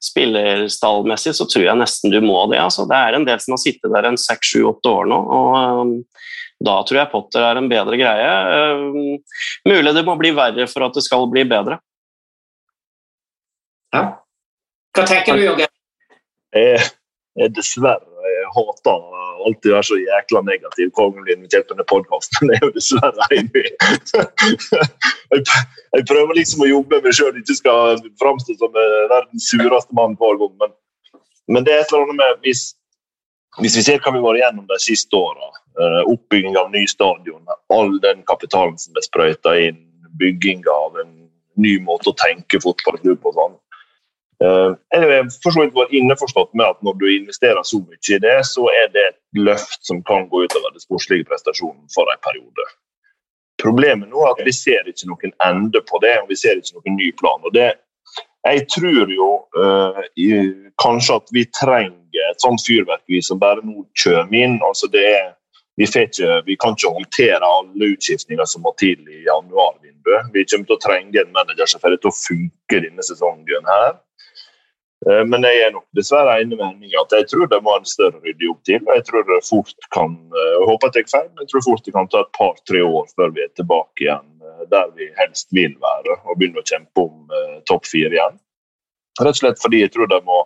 S2: spillerstallmessig så tror jeg nesten du må det. Altså. Det er en del som har sittet der en seks, sju, åtte år nå. og da tror jeg Potter er en bedre greie. Uh, mulig det må bli verre for at det skal bli bedre.
S1: Ja. Hva tenker du, Jørgen?
S3: Jeg, jeg dessverre jeg hater alltid å være så jækla negativ hver gang blir invitert på denne podkasten. Det er jo dessverre enig jeg, prøver liksom å jobbe meg sjøl, ikke skal framstå som verdens sureste mann hver gang. Men, men det er et eller annet med hvis, hvis vi ser hva vi har vært gjennom de siste åra, Eh, oppbygging av ny stadion, all den kapitalen som er sprøyta inn, bygging av en ny måte å tenke fotballklubb og sånn. Eh, jeg er for så vidt innforstått med at når du investerer så mye i det, så er det et løft som kan gå utover den sportslige prestasjonen for en periode. Problemet nå er at vi ser ikke noen ende på det, og vi ser ikke noen ny plan. og det jeg tror jo uh, i, kanskje at vi trenger et sånt fyrverkeri som bare nå kommer inn. altså Det er vi, ikke, vi kan ikke håndtere alle utskiftninger som må til i januarvinduet. Vi kommer til å trenge en manager som får til å funke denne sesongen. her. Eh, Men jeg er nok dessverre enig med Henning at jeg tror det må en større ryddejobb til. Jeg tror det fort kan, eh, jeg håper at jeg feil, men jeg tror fort det kan ta et par-tre år før vi er tilbake igjen eh, der vi helst vil være og begynne å kjempe om eh, topp fire igjen. Rett og slett fordi jeg tror det må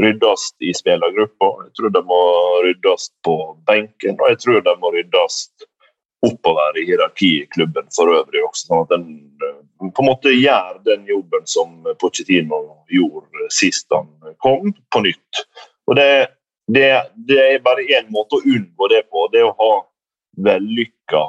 S3: ryddes i spillergruppa, jeg tror de må ryddes på benken, og jeg tror de må ryddes oppover i hierarkiet i klubben for øvrig også, sånn at en eh, på en måte gjør den jobben som Pochettino gjorde sist han kom, på nytt. Og det, det, det er bare én måte å unngå det på, det er å ha vellykka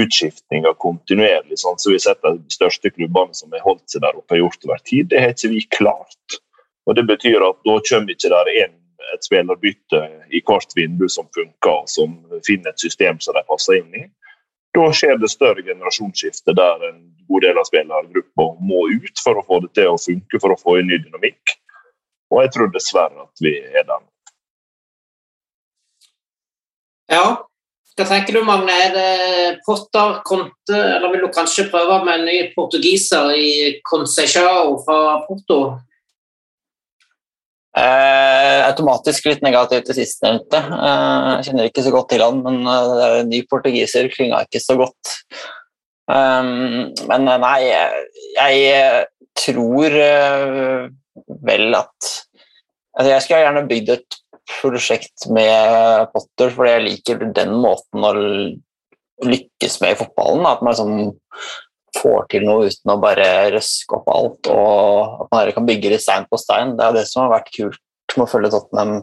S3: utskiftninger kontinuerlig, sånn som vi har sett de største klubbene som har holdt seg der oppe, har gjort over tid. Det har ikke vi klart. Og Det betyr at da kommer ikke der en, et spillerbytte i hvert vindu som funker, som finner et system som de passer inn i. Da skjer det større generasjonsskifte der en god del av spillergruppa må ut for å få det til å funke, for å få inn ny dynamikk. Og jeg tror dessverre at vi er der.
S1: Ja, hva tenker du, Magne? Er det Potter, Conte, eller vil du kanskje prøve med en ny portugiser i Conceição fra Porto?
S4: Eh, automatisk litt negativt til sistnevnte. Eh, jeg kjenner ikke så godt til han, men eh, det er en ny portugiser klinga ikke så godt. Um, men eh, nei, jeg tror uh, vel at altså Jeg skulle gjerne bygd et prosjekt med Potter, fordi jeg liker den måten å lykkes med i fotballen. At man liksom får til noe uten å bare røske opp alt, og at man kan bygge litt stein på stein. Det er det som har vært kult med å følge Tottenham,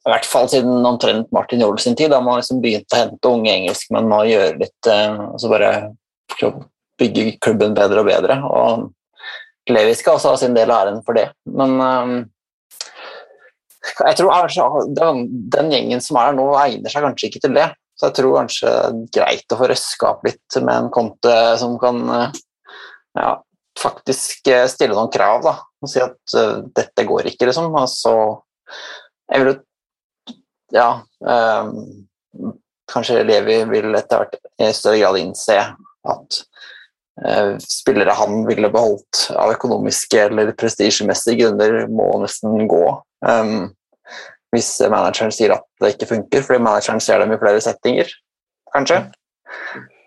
S4: i hvert fall siden omtrent Martin Jol sin tid, da man liksom begynte å hente unge engelskmenn og gjøre litt Og altså bare bygge klubben bedre og bedre. og Levi skal også ha sin del av æren for det, men eh, jeg tror den, den gjengen som er her nå, egner seg kanskje ikke til det. Så jeg tror kanskje det er greit å få røska opp litt med en konte som kan eh, ja, faktisk eh, stille noen krav, da. Og si at uh, dette går ikke, liksom. Og så Jeg vil jo Ja. Um, kanskje Levi vil etter hvert i større grad innse at spillere han ville beholdt av økonomiske eller prestisjemessige grunner, må nesten gå. Um, hvis manageren sier at det ikke funker, fordi manageren ser dem i flere settinger, kanskje.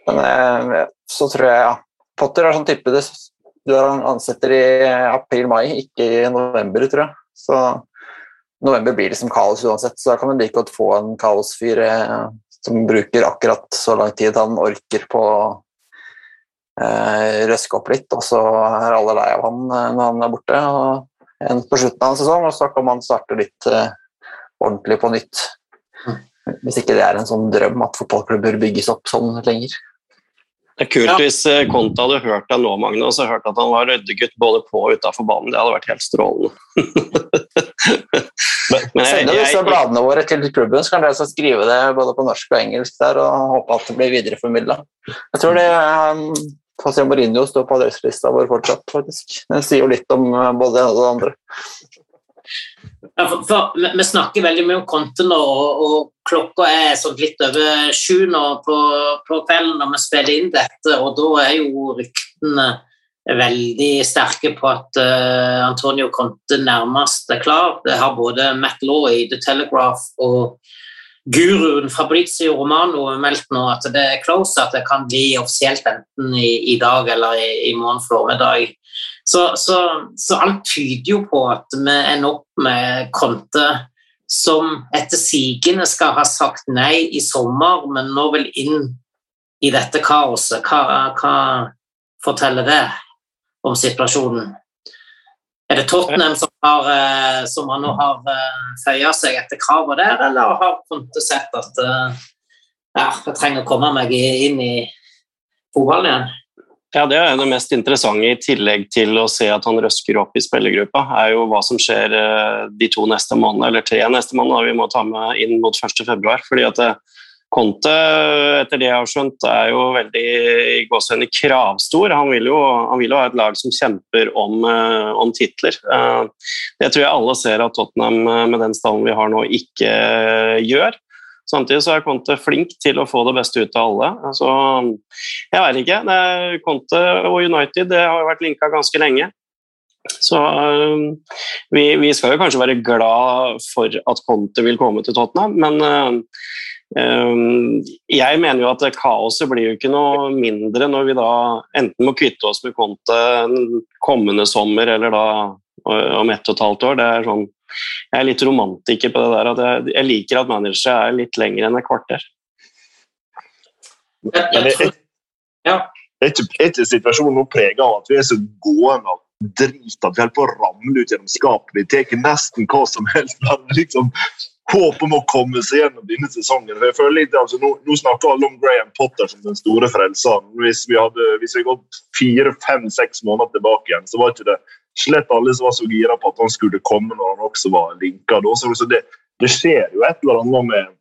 S4: Men eh, så tror jeg ja. Potter er sånn type det, du ansetter i april-mai, ikke i november, tror jeg. Så november blir liksom kaos uansett, så da kan du like godt få en kaosfyr eh, som bruker akkurat så lang tid han orker på å eh, røske opp litt, og så er alle lei av han eh, når han er borte. og en på slutten av en sesong, og så kan man starte litt eh, ordentlig på nytt. Hvis ikke det er en sånn drøm at fotballklubber bygges opp sånn lenger.
S2: Det er kult
S1: Ja.
S2: hvis Konta Conte hadde hørt deg nå, Magne, og så hørt at han var ryddegutt både på og utafor banen. Det hadde vært helt strålende. [LAUGHS] Men jeg,
S4: Send disse bladene våre til klubben, så kan dere så skrive det både på norsk og engelsk der, og håpe at det blir videreformidla. Jeg tror det um, José Mourinho står på adresselista vår fortsatt, faktisk. Det sier jo litt om uh, både det ene og det andre.
S1: Ja, for, for, vi, snakker veldig mye om Conte nå, og, og klokka er sånn litt over sju nå på, på kvelden når vi spiller inn dette, og da er jo ryktene veldig sterke på at uh, Antonio Conte nærmest er klar. Det har både Matt Law i The Telegraph og guruen Fabrizio Romano meldt nå at det er close, at det kan bli offisielt enten i, i dag eller i, i morgen formiddag. Så, så, så alt tyder jo på at vi ender opp med Konte som etter sigende skal ha sagt nei i sommer, men nå vil inn i dette kaoset. Hva, hva forteller det om situasjonen? Er det Tottenham som, har, eh, som nå har uh, føya seg etter kravet der, eller har Konte sett at eh, ja, jeg trenger å komme meg inn i fotballen igjen?
S2: Ja, Det er det mest interessante, i tillegg til å se at han røsker opp i spillergruppa, er jo hva som skjer eh, de to neste månedene, eller tre neste måneder, vi må ta med inn mot 1. februar. fordi at eh, Conte, etter det jeg har skjønt, er jo veldig i kravstor. Han vil, jo, han vil jo ha et lag som kjemper om, eh, om titler. Det tror jeg alle ser at Tottenham med den stallen vi har nå, ikke gjør. Samtidig så er Conte flink til å få det beste ut av alle. Altså, jeg vet ikke. Er Conte og United det har jo vært linka ganske lenge. Så øh, vi, vi, skal jo kanskje være glad for at Conte vil komme til Tottenham, men øh, øh, jeg mener jo at kaoset blir jo ikke noe mindre når vi da enten må kvitte oss med Conte kommende sommer eller da om ett og et halvt år. Det er sånn jeg er litt romantiker på det der. at Jeg, jeg liker at managere er litt lengre enn et kvarter.
S3: Men er, ja. er, ikke, er ikke situasjonen nå prega av at vi er så gående av drit at vi holder på å ramle ut gjennom skapet? Vi tar nesten hva som helst. Men liksom håp om å komme seg gjennom denne sesongen. Jeg føler litt, altså, nå, nå, snakker alle om Graham Potter som den store frelseren. Hvis vi hadde hvis vi gått fire, fem, seks måneder tilbake igjen, så var ikke det slett alle som var så gira på at han skulle komme når han også var linka. Så det, det, skjer jo et eller annet med,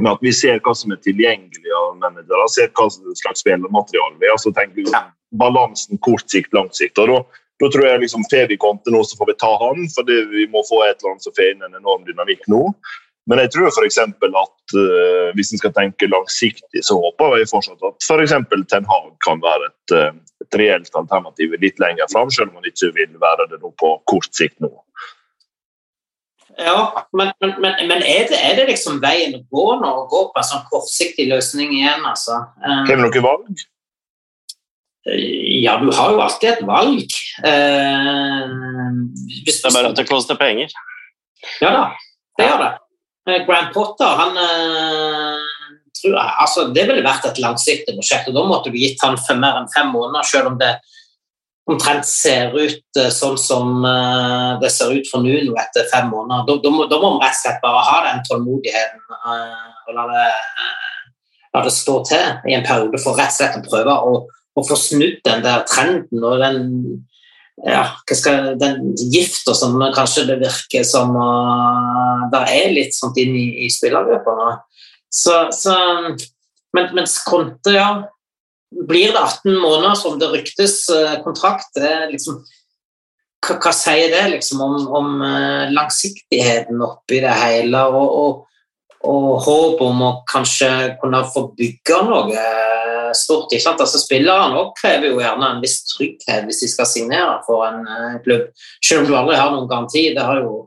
S3: med, at vi ser hva som er tilgjengelig av managere, ser hva slags spillermateriale vi har. Så tenker vi balansen kort sikt, lang sikt. og da da tror jeg liksom får vi Conte nå, så får vi ta han, for vi må få et eller annet som får inn en enorm dynamikk nå. Men jeg tror f.eks. at uh, hvis en skal tenke langsiktig, så håper jeg fortsatt at f.eks. Ten Hag kan være et, uh, et reelt alternativ litt lenger fram, selv om han ikke vil være det på kort sikt nå.
S1: Ja, men, men, men er, det, er, det, liksom veien å gå nå? Å gå på en sånn kortsiktig løsning igjen, altså?
S3: Uh, Har du noe valg?
S1: Ja, du har jo alltid et valg. Eh,
S2: det er bare at det koster penger.
S1: Ja da, det gjør det. Eh, Grand Potter, han eh, tror jeg, altså, Det ville vært et langsiktig prosjekt, og da måtte du gitt han for mer enn fem måneder, selv om det omtrent ser ut sånn som det ser ut for Nuno etter fem måneder. Da, da, må, da må man rett og slett bare ha den tålmodigheten og la det, la det stå til i en periode for rett og slett å prøve å å få snudd den der trenden og den ja, hva skal, den gifta som kanskje det virker som uh, det er litt sånt inn i, i spillergruppa. Så, så, men, mens Conte, ja Blir det 18 måneder som det ryktes uh, kontrakt? Det liksom, hva, hva, sier det liksom om, om uh, langsiktigheten oppi det hele? og, og og håp om å kanskje kunne få bygge noe stort. ikke sant? Altså Spillerne krever jo gjerne en viss trygghet hvis de skal signere for en uh, klubb, selv om du aldri har noen garanti. Det har jo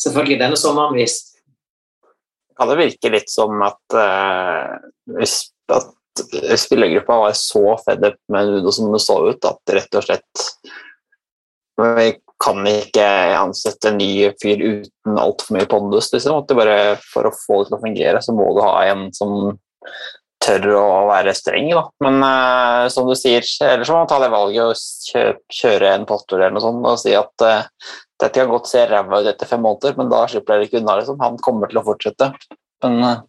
S1: selvfølgelig denne sommeren vist.
S4: Kan det virke litt som at, uh, at spillergruppa var så fed up med Nudo som det så ut, at rett og slett vi kan ikke ansette en ny fyr uten altfor mye pondus. Liksom. At bare, for å få det til å fungere, så må du ha en som tør å være streng. Da. Men uh, som du sier, ellers må man ta det valget og kjøre, kjøre en Potter eller noe sånt og si at uh, dette kan godt se ræva ut etter fem måneder, men da slipper dere ikke unna. Liksom. Han kommer til å fortsette. Men uh,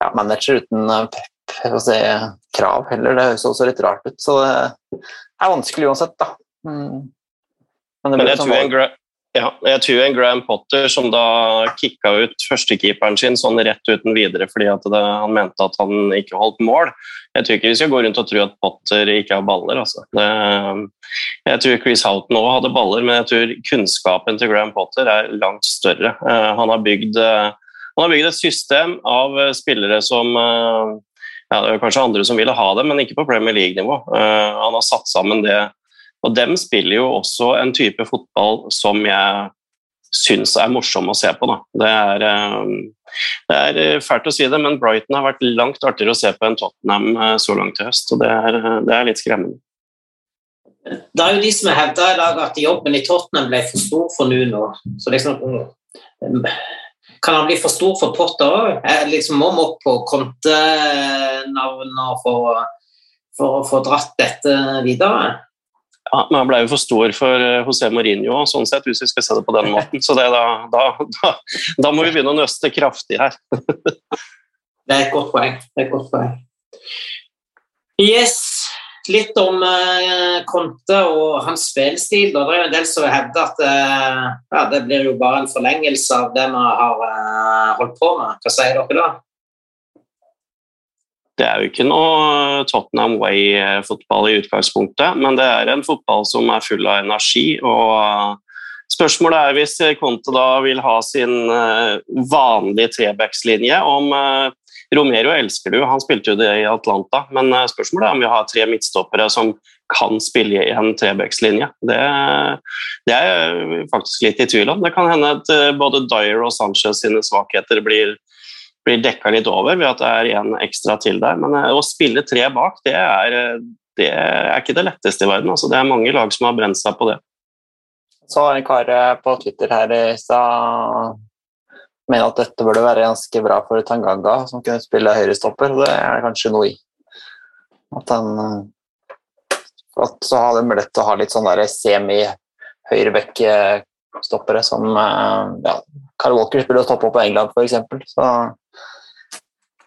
S4: ja, manager uten pep, si, krav heller, det høres også litt rart ut. Så det er vanskelig uansett, da. Mm.
S2: Men, Men jeg, tror en, ja, jeg tror en Graham Potter som da kicka ut førstekeeperen sin sånn rett uten videre fordi det, han mente at han ikke holdt mål. Jeg tror ikke vi skal gå rundt og tro at Potter ikke har baller. Altså. Det, jeg tror Chris Houghton òg hadde baller, men jeg tror kunnskapen til Graham Potter er langt større. Uh, han, har bygd, uh, han har bygd et system av uh, spillere som ja, det er kanskje andre som ville ha det, men ikke på Premier League-nivå. han har satt sammen det og dem spiller jo også en type fotball som jeg syns er morsom å se på. Det, er, eh, det er eh, fælt å si det, men Brighton har vært langt artigere å se på enn Tottenham eh, så langt i høst. og det er, det er litt skremmende.
S1: Det er jo de som har hevda i dag at jobben i Tottenham ble for stor for Nuno. Så liksom, kan han bli for stor for Potter òg? Liksom, må vi opp på kontenavn å få dratt dette videre?
S2: Ja, men Han ble jo for stor for eh, José Mourinho, sånn sett, hvis vi skal se det på den måten. Så da, da, da, da, må vi begynne å nøste kraftig her. [LAUGHS]
S1: det er et godt poeng. Det er et godt poeng. Yes, litt om uh, Conte og hans spillstil. Det er en del som hevder at uh, ja, det blir jo bare en forlengelse av det vi har uh, holdt på med. Hva sier dere da?
S2: Det er jo ikke noe Tottenham Way-fotball i utgangspunktet, men det er en fotball som er full av energi. og Spørsmålet er hvis Conte da vil ha sin eh, vanlige trebackslinje, om eh, Romero elsker du, han spilte jo det i Atlanta, men eh, spørsmålet er om vi har tre midtstoppere som kan spille i en trebackslinje. Det, det er jeg faktisk litt i tvil om. Det kan hende at eh, både Dyer og Sanchez sine svakheter blir, blir dekka litt over ved at det er en ekstra til der. Men eh, å spille tre bak, det er, eh, det er ikke det letteste i verden. Altså, det er mange lag som har brent seg på det.
S4: Så har en kar eh, på Twitter her i stad mener at dette burde være ganske bra for Tanganga, som kunne spille høyrestopper. Det er det kanskje noe i. At han at så har de mulighet til å ha litt sånn semi-høyrebekk-stoppere som ja, Carl Walker spiller å stoppe på England, f.eks. Så,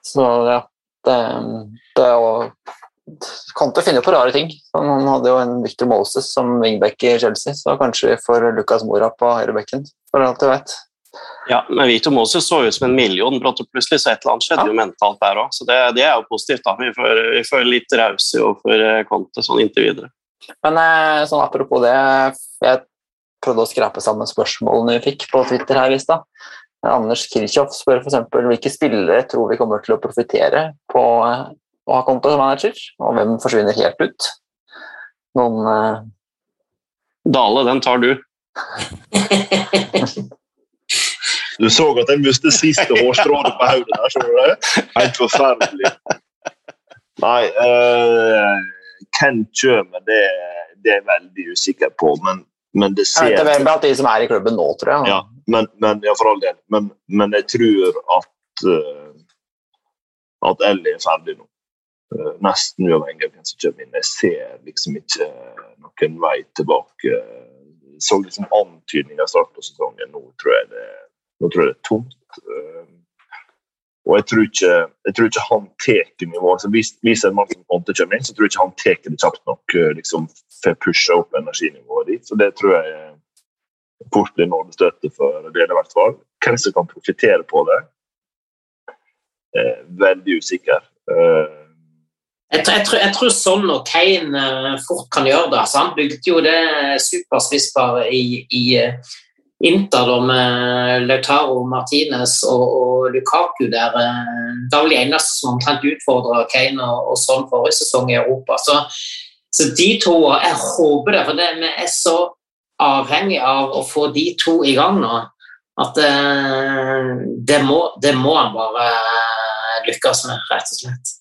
S4: så ja det, det er jo Conte finner på rare ting. Han hadde jo en Victor Moses som wingback i Chelsea, så kanskje vi får Lucas Mora på høyrebekken, for alt jeg vet.
S2: Ja, men Victor Moses så ut som en million brått og plutselig, så et eller annet skjedde
S4: Ja.
S2: jo mentalt der òg. Så det, det er jo positivt. da. Vi får, vi får litt rause overfor eh, Conte sånn inntil videre.
S4: Men eh, sånn apropos det, jeg prøvde å skrape sammen spørsmålene vi fikk på Twitter her i stad. Anders Kirchhoff spør f.eks. hvilke spillere tror vi kommer til å profitere på eh, å ha konto som manager, og hvem forsvinner helt ut. Noen uh...
S2: Dale, den tar du. [LAUGHS]
S3: Du så at jeg mistet siste hårstrået på hodet der, så du det? Helt forferdelig. Nei, uh, hvem kommer, det, det er jeg veldig usikker på, men, men det
S4: Jeg
S3: ser
S4: vet det blant de som er i klubben nå, tror jeg.
S3: Ja, men, men, ja, for all del. Men, men jeg tror at uh, at Ellie er ferdig nå. Uh, nesten uavhengig av hvem som kommer inn. Jeg ser liksom ikke noen vei tilbake. Så liksom antydninger i starten av sesongen. Nå tror jeg det, nå tror jeg det er tomt. Uh, og jeg tror ikke, jeg tror ikke han tar nivået. Altså, hvis, hvis en mann som Conte kommer inn, så tror jeg ikke han tar det kjapt nok. uh, liksom får pusha opp energinivået dit. Så det tror jeg fort blir nådestøtte for det, i hvert fall. Hvem som kan profitere på det, eh, veldig usikker. Eh,
S1: Jeg, jeg, tror, jeg tror sånn og Kane eh, fort kan gjøre det. Altså, han bygde jo det superspissparet i, i eh, Inter da, med Lautaro Martinez og, og Lukaku der. Da var de eneste som omtrent utfordra Kane og, og sånn forrige sesong i Europa. Så, så de to Jeg håper det, for det, vi er så avhengig av å få de to i gang nå at eh, det, må, det må han bare lykkes med, rett og slett.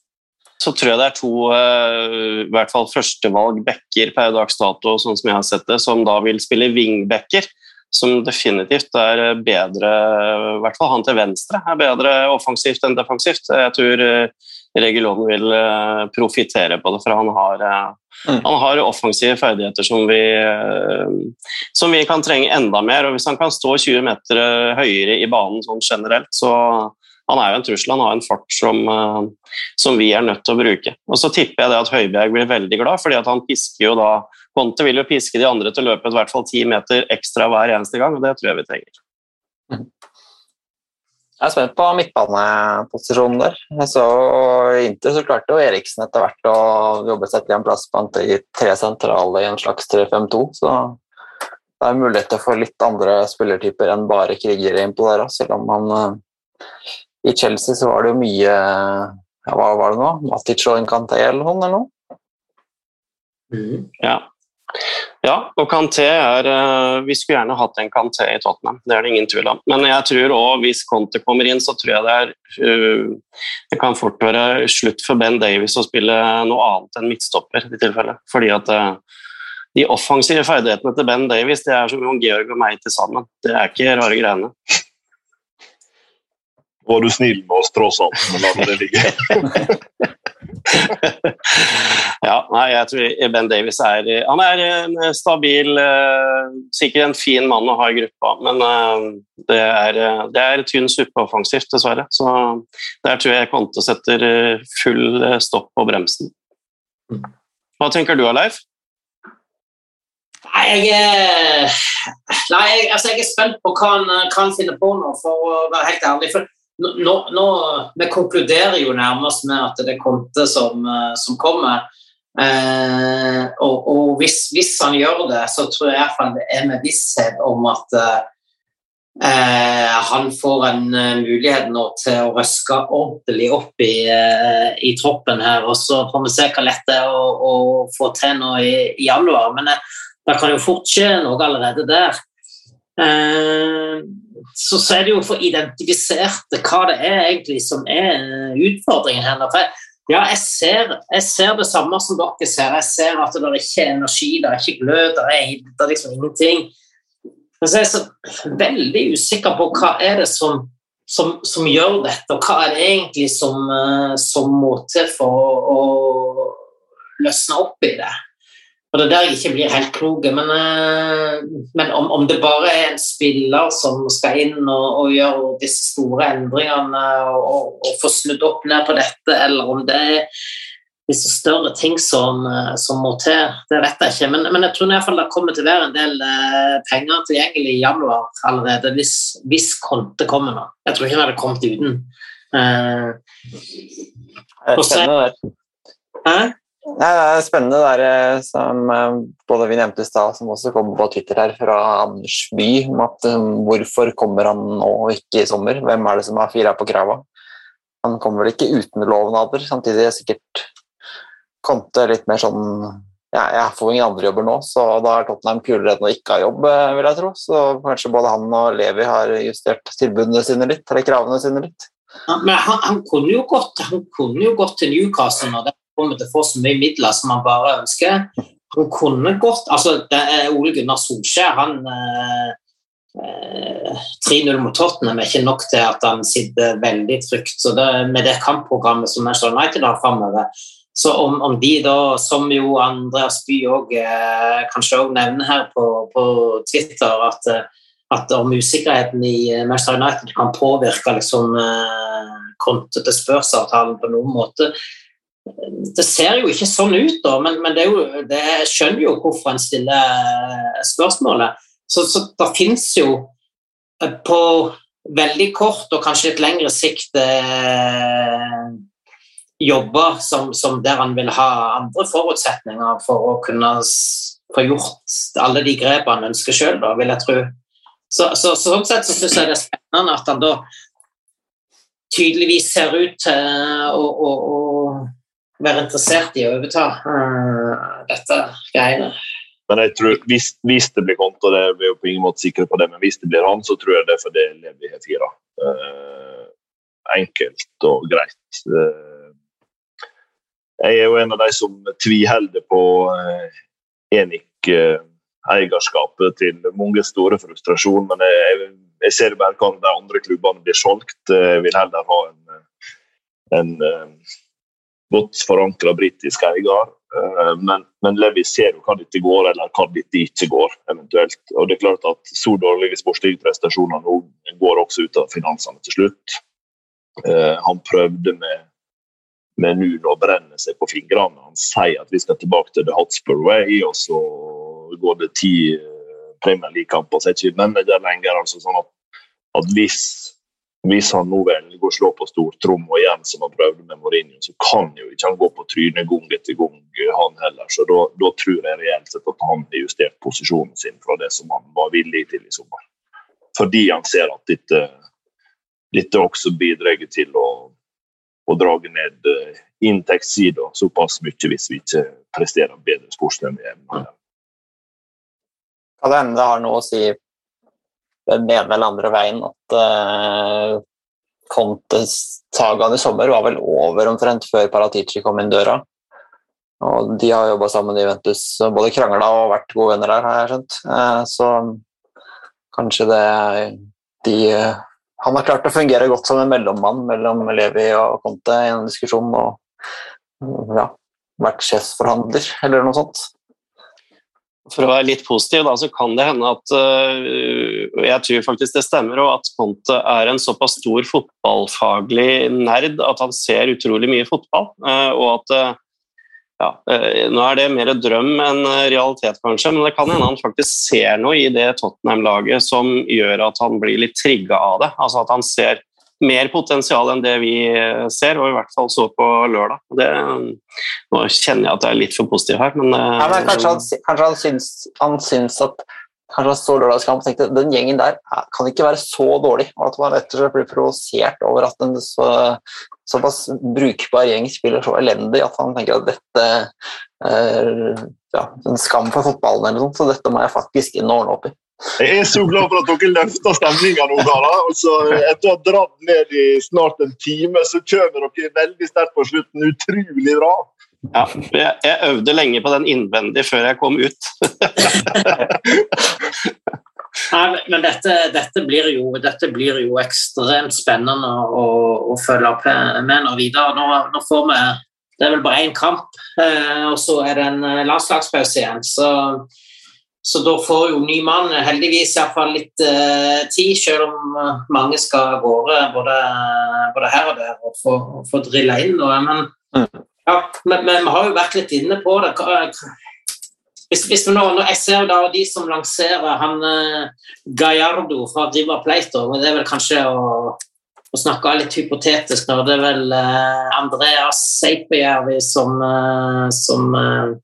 S2: Så tror jeg det er to eh, i hvert fall førstevalg backer per dags dato, sånn som jeg har sett det, som da vil spille wingbacker. Som definitivt er bedre, i hvert fall han til venstre, er bedre offensivt enn defensivt. Jeg tror eh, Regulon vil eh, profitere på det, for han har, eh,
S4: Mm.
S2: han har offensive ferdigheter som vi, eh, som vi kan trenge enda mer. og Hvis han kan stå 20 meter eh, høyere i banen sånn generelt, så han er jo en trussel. Han har en fart som, eh, som vi er nødt til å bruke. Og så tipper jeg det at Høibjerg blir veldig glad, fordi at han pisker jo da Conte vil jo piske de andre til å løpe i hvert fall ti meter ekstra hver eneste gang, og det tror jeg vi trenger.
S4: Jeg er spent på midtbaneposisjonen der. Jeg så Inter så klarte jo Eriksen etter hvert å jobbe seg til en plass blant de tre sentrale i en slags 3-5-2, så det er muligheter for litt andre spillertyper enn bare krigere innpå der selv om han eh, I Chelsea så var det jo mye ja, Hva var det nå? Matic og eller? Eller noe?
S1: Mm.
S2: Ja. Ja, og Kanté er eh, Vi skulle gjerne hatt en Kanté i Tottenham, det er det ingen tvil om. Men jeg tror òg hvis Conte kommer inn, så tror jeg det er eh, Det kan fort være slutt for Ben Davies å spille noe annet enn midtstopper i tilfelle. Fordi at eh, de offensive ferdighetene til Ben Davies det er som om Georg og meg til sammen. Det er ikke rare greiene.
S3: var du snill med oss, tross alt, men la det ligge. [LAUGHS] [LAUGHS]
S2: ja, nei, jeg tror Ben Davies er Han er en stabil, eh, sikkert en fin mann å ha i gruppa, men eh, det er, eh, det er tynn suppe offensivt, dessverre. Så der tror jeg Conte setter full stopp på bremsen. Hva tenker du, Leif?
S1: Nei, jeg nei, altså jeg er spent på hva han, hva han finner på nå, for å være helt ærlig. For nå, nå, vi konkluderer jo nærmest med at det er Conte som, eh, som kommer. Eh, og og hvis, hvis han gjør det, så tror jeg iallfall det er med visshet om at eh, han får en eh, mulighet nå til å røske ordentlig opp i, eh, i troppen her. Og så får vi se hva lett det er å, å få til nå i, i januar. Men eh, det kan jo fort skje noe allerede der. Eh, så, så er det jo å få identifisert hva det er egentlig som er utfordringen her. For jeg, ja, jeg ser, jeg ser det samme som dere ser. Jeg ser at det er ikke er energi, det er ikke glød, det er, det er liksom ingenting. Men så er jeg så veldig usikker på hva er det som, som, som gjør dette, og hva er det egentlig som, eh, som må til for å, å løsne opp i det. Og Det er der jeg ikke blir helt klok. Men, eh, men om, om, det bare er en spiller som skal inn og, og gjøre disse store endringene og, og, få snudd opp ned på dette, eller om det er disse større ting som, eh, som må til, det vet jeg ikke. Men, men jeg tror i hvert fall det kommer til å være en del eh, penger tilgjengelig i januar allerede, hvis, hvis Conte kommer nå. Jeg tror ikke det hadde kommet uten. Uh,
S4: kjenner det. Hæ? Nei, det er spennende det der som både vi nevnte i stad, som også kommer på Twitter her fra Anders By, om at um, hvorfor kommer han nå og ikke i sommer? Hvem er det som har fira på krava? Han kommer vel ikke uten lovnader, samtidig er sikkert Conte litt mer sånn ja, Jeg får ingen andre jobber nå, så da er Tottenham kulere enn å ikke ha jobb, eh, vil jeg tro. Så kanskje både han og Levi har justert tilbudene sine litt, eller kravene sine litt.
S1: Ja, men han, han, kunne jo gått, han kunne jo gått til Newcastle når det kommer til å få så mye midler som han bare ønsker. Han kunne gått altså det er Ole Gunnar Solskjær han eh, 3-0 mot Tottenham er ikke nok til at han sitter veldig trygt. så det, Med det kampprogrammet som Manchester United har framover, så om, om, de da, som jo Andreas By òg eh, kanskje også nevner her på, på Twitter, at, eh, at, om usikkerheten i eh, Manchester United kan påvirke liksom, eh, kontet til spørsavtalen på noen måte Det ser jo ikke sånn ut, da, men, men det, jo, det jeg skjønner jo hvorfor en stiller eh, spørsmålet. Så, så det fins jo på veldig kort og kanskje litt lengre sikt eh, jobber som, som, der han vil ha andre forutsetninger for å kunne få gjort alle de grepene han ønsker sjøl, vil jeg tro. Så, så, sånn sett så syns jeg det er spennende at han da tydeligvis ser ut til å, å være interessert i å overta uh, dette greiene.
S3: Men jeg tror, hvis, hvis det blir Konto, det er vi jo på ingen måte sikre på det, men hvis det blir han, så tror jeg det er fordi Levi har fire. Uh, enkelt og greit. Uh, jeg er jo en av de som tviholder på uh, Enik-eierskapet til mange store frustrasjon. Men jeg, jeg ser bare hvordan de andre klubbene blir solgt. Jeg vil heller ha en, en godt forankra britisk eier. Men, men Levi ser jo hva dette går, eller hva dette ikke går. eventuelt. Og det er klart at Så dårlige sportslige prestasjoner nå går også ut av finansene til slutt. Han prøvde med med Nuno brenne seg på fingrene. Han sier at vi skal tilbake til The Hotspur Way, og så går det ti eh, Premier League-kamper, så er ikke manager lenger. altså sånn at, at hvis, hvis, han nå velger å slå på stortromma igjen, som han prøvde med Mourinho, så kan jo ikke han gå på trynet gang etter gang, han heller. Så da, da tror jeg reelt sett at han har justert posisjonen sin fra det som han var villig til i sommer. Fordi han ser at dette, dette også bidrar til å å dra ned eh, inntektssida såpass mye hvis vi ikke presterer bedre sportslig enn vi evner.
S4: Kan det hende det har noe å si den ene eller andre veien at uh, Contes sagaen i sommer var vel over omtrent før Paratici kom inn døra. Og de har jobba sammen i Ventus, både krangla og vært gode venner der, har jeg skjønt. Uh, så kanskje det de han har klart å fungere godt som en mellommann mellom Levi og Conte i en diskusjon og ja, vært sjefsforhandler eller noe sånt.
S2: For å være litt positiv, da, så kan det hende at uh, Jeg tror faktisk det stemmer, og at Conte er en såpass stor fotballfaglig nerd at han ser utrolig mye fotball. Uh, og at uh, ja, eh, Nå er det mer drøm enn eh, realitet, kanskje, men det kan hende han faktisk ser noe i det Tottenham-laget som gjør at han blir litt trigga av det. Altså At han ser mer potensial enn det vi eh, ser, og i hvert fall så på lørdag. Det, nå kjenner jeg at jeg er litt for positiv her, men, eh,
S4: Ja, men kanskje, han, kanskje han, syns, han syns at Kanskje han så lørdagskamp og tenkte den gjengen der eh, kan ikke være så dårlig. Og at man rett og slett blir provosert over at en så, såpass brukbar gjeng spiller så elendig at han tenker at dette er ja, en skam for fotballen eller noe så dette må jeg faktisk inn og ordne opp i.
S3: Jeg er så glad for at dere løfter stemninga nå, da, Altså, etter å ha dratt ned i snart en time, så kommer dere veldig sterkt på slutten. Utrolig bra.
S2: ja, jeg, jeg øvde lenge på den innvendig før jeg kom ut. [LAUGHS]
S1: Nei, men dette, dette, blir jo, dette blir jo ekstremt spennende å, å følge opp med nå videre. Nå, nå får vi Det er vel bare én kamp, eh, og så er det en eh, landslagspause igjen. Så, så da får jo ny mann heldigvis iallfall litt eh, tid, selv om eh, mange skal av gårde både, både her og der og få, få drilla inn noe. Men, ja, men, men vi har jo vært litt inne på det. Hva- Hvis, hvis vi nå, når jeg ser da de som lanserer han eh, Gallardo fra River Plate, og det er vel kanskje å, å snakke litt hypotetisk når det er vel eh, Andreas Seipejärvi som, eh, som eh,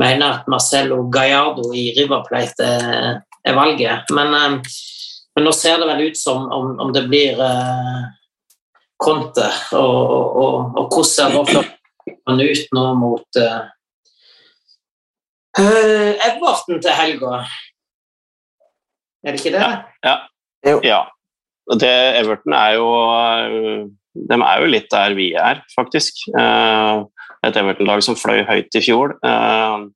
S1: mener at Marcelo Gallardo i River Plate er, er valget. Men, eh, men nå ser det vel ut som om, om det blir eh, Conte, og, og, og, og hvordan ser han ut nå mot eh, Eh, Everton til helga. Er det ikke det?
S2: Ja. Og det, Everton er jo De er jo litt der vi er, faktisk. Eh, Et Everton-lag som fløy høyt i fjor. Eh,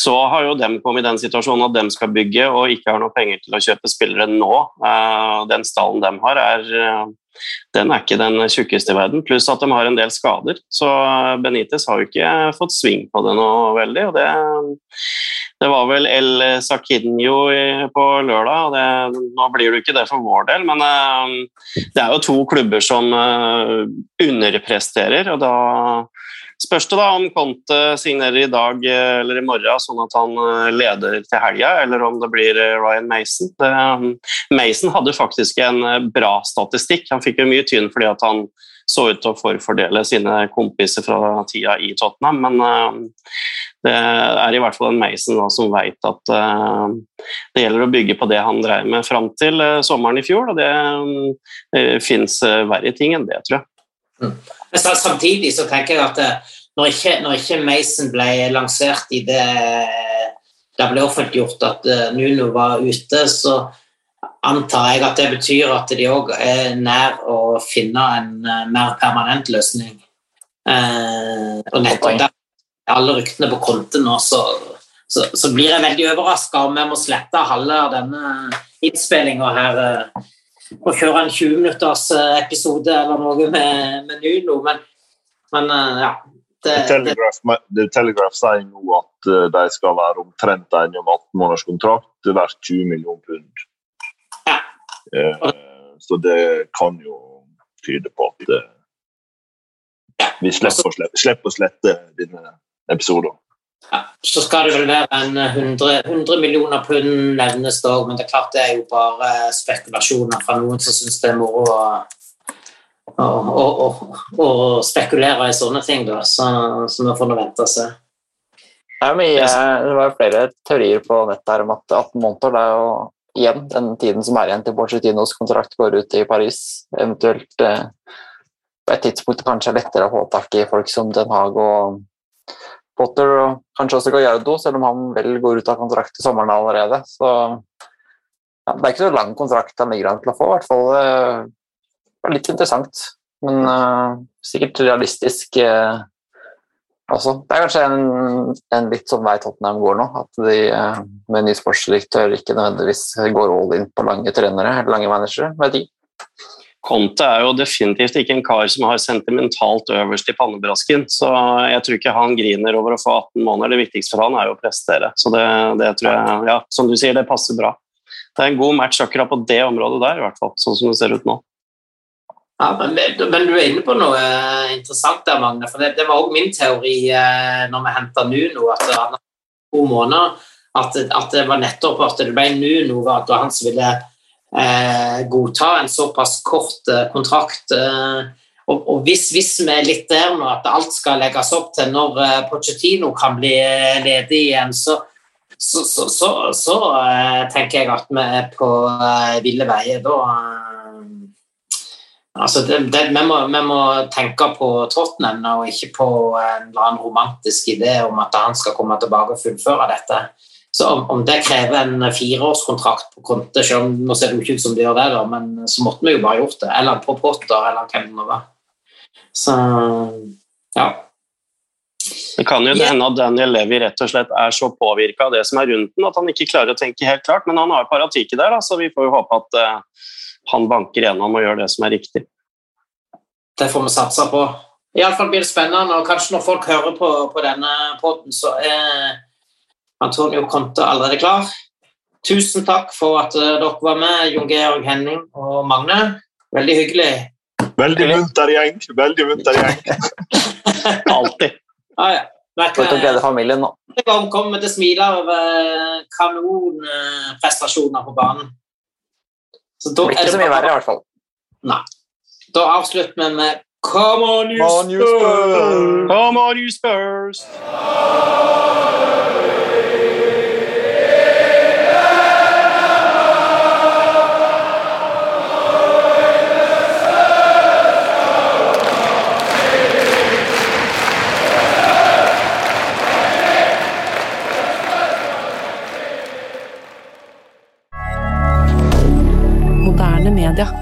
S2: Så har jo dem kommet i den situasjonen at de skal bygge og ikke har noe penger til å kjøpe spillere nå. Eh, Den stallen de har, er eh, den er ikke den tjukkeste i verden, pluss at de har en del skader. Så Benitez har jo ikke fått sving på det noe veldig. og det, det var vel El Sakinho på lørdag. det, Nå blir det ikke det for vår del, men det er jo to klubber som underpresterer. og da spørs det da om Conte signerer i dag eh, eller i morgen, sånn at han eh, leder til helga, eller om det blir eh, Ryan Mason. Mason hadde faktisk en bra statistikk. Han fikk jo mye tynn fordi at han så ut til å forfordele sine kompiser fra tida i Tottenham, men eh, det er i hvert fall en Mason da, som vet at eh, det gjelder å bygge på det han dreiv med fram til sommeren i fjor, og det uh, fins verre ting enn det, tror jeg.
S1: Men så- samtidig så tenker jeg at eh, når ikke, når ikke Mason ble lansert i det det ble offentliggjort at eh, Nuno var ute, så antar jeg at det betyr at de òg er nær å finne en eh, mer permanent løsning. Eh, og nettopp der alle ryktene på konten nå, så, så, så blir jeg veldig overraska om jeg må slette halve denne innspillinga her. Og kjøre en 20 minutters eh, episode eller noe med, med Nuno, men, men eh, ja. Det,
S3: The Telegraph, Telegraph sier nå at eh, de skal være omtrent enige om 18 måneders kontrakt verdt 20 millioner pund.
S1: Ja.
S3: Så det kan jo tyde på at vi å slipper å slette denne episoden.
S1: Ja, så skal det vel være en 100, 100 millioner pund nevnes det òg, men det er klart det er jo bare spekulasjoner fra noen som syns det er moro å, å, å, å, spekulere i sånne ting, da. Så, så vi får nå vente og se.
S4: Det, er mye, det var flere teorier på nettet her om at 18 måneder det er jo igjen den tiden som er igjen til Porcetinos kontrakt går ut i Paris. Eventuelt eh, på et tidspunkt kanskje lettere å få tak i folk som Den Haag og Potter, og kanskje også Gallardo, selv om han vel går ut av kontrakt til sommeren allerede. Så ja, det er ikke så lang kontrakt han ligger an til å få, i hvert fall. eh, det var litt interessant, men uh, sikkert realistisk. uh, også. Det er kanskje en, en litt sånn vei Tottenham går nå, at de uh, med ny sportsdirektør ikke nødvendigvis går all in på lange trenere eller lange managere. Vet ikke.
S2: Conte er jo definitivt ikke en kar som har sentimentalt øverst i pannebrasken, så jeg tror ikke han griner over å få 18 måneder. Det viktigste for han er jo å prestere. Så det, det tror jeg, ja, som du sier, det passer bra. Det er en god match akkurat på det området der, i hvert fall, sånn som det ser ut nå.
S1: Ja, men, men du er inne på noe eh, interessant der, Magne. For det, det var òg min teori eh, når vi henta Nuno, at han hadde to måneder, at, at det var nettopp at det ble Nuno at han som ville eh, godta en såpass kort eh, kontrakt. Eh, og, og hvis, hvis vi er litt der nå at alt skal legges opp til når eh, Pochettino kan bli eh, ledig igjen, så, så, så, så, eh, tenker jeg at vi er på eh, ville veier. Da Altså det, det, vi, må, vi må tenke på Tottenham og ikke på en eller annen romantisk idé om at han skal komme tilbake og fullføre dette. Så om, om det krever en fireårskontrakt på Conte, selv om nå ser det jo ikke ut som det gjør det, da, men så måtte vi jo bare gjort det. Eller på Potter, eller hvem det nå var. Så ja.
S2: Det kan jo hende at Daniel Levy rett og slett er så påvirka av det som er rundt den, at han ikke klarer å tenke helt klart, men han har paratiket der, da, så vi får jo håpe at uh, han banker gjennom og gjør det som er riktig.
S1: Det får vi satse på. Iallfall blir det spennende, og kanskje når folk hører på, på denne poden, så er Antonio Conte allerede klar. Tusen takk for at eh, dere var med, Jon Georg, Henning og Magne. Veldig hyggelig.
S3: Veldig munter gjeng. Veldig munter gjeng. [LAUGHS]
S2: Alltid.
S1: Ah, ja.
S4: For å glede familien nå.
S1: Neste gang kommer til å smile over kanonprestasjoner på banen. Så da
S4: Det blir ikke så mye verre, i hvert fall. Nei.
S1: Da avslutter vi med Come on, you
S4: Come on, you
S1: Spurs!
S2: Come on, you Spurs!
S5: milliardaire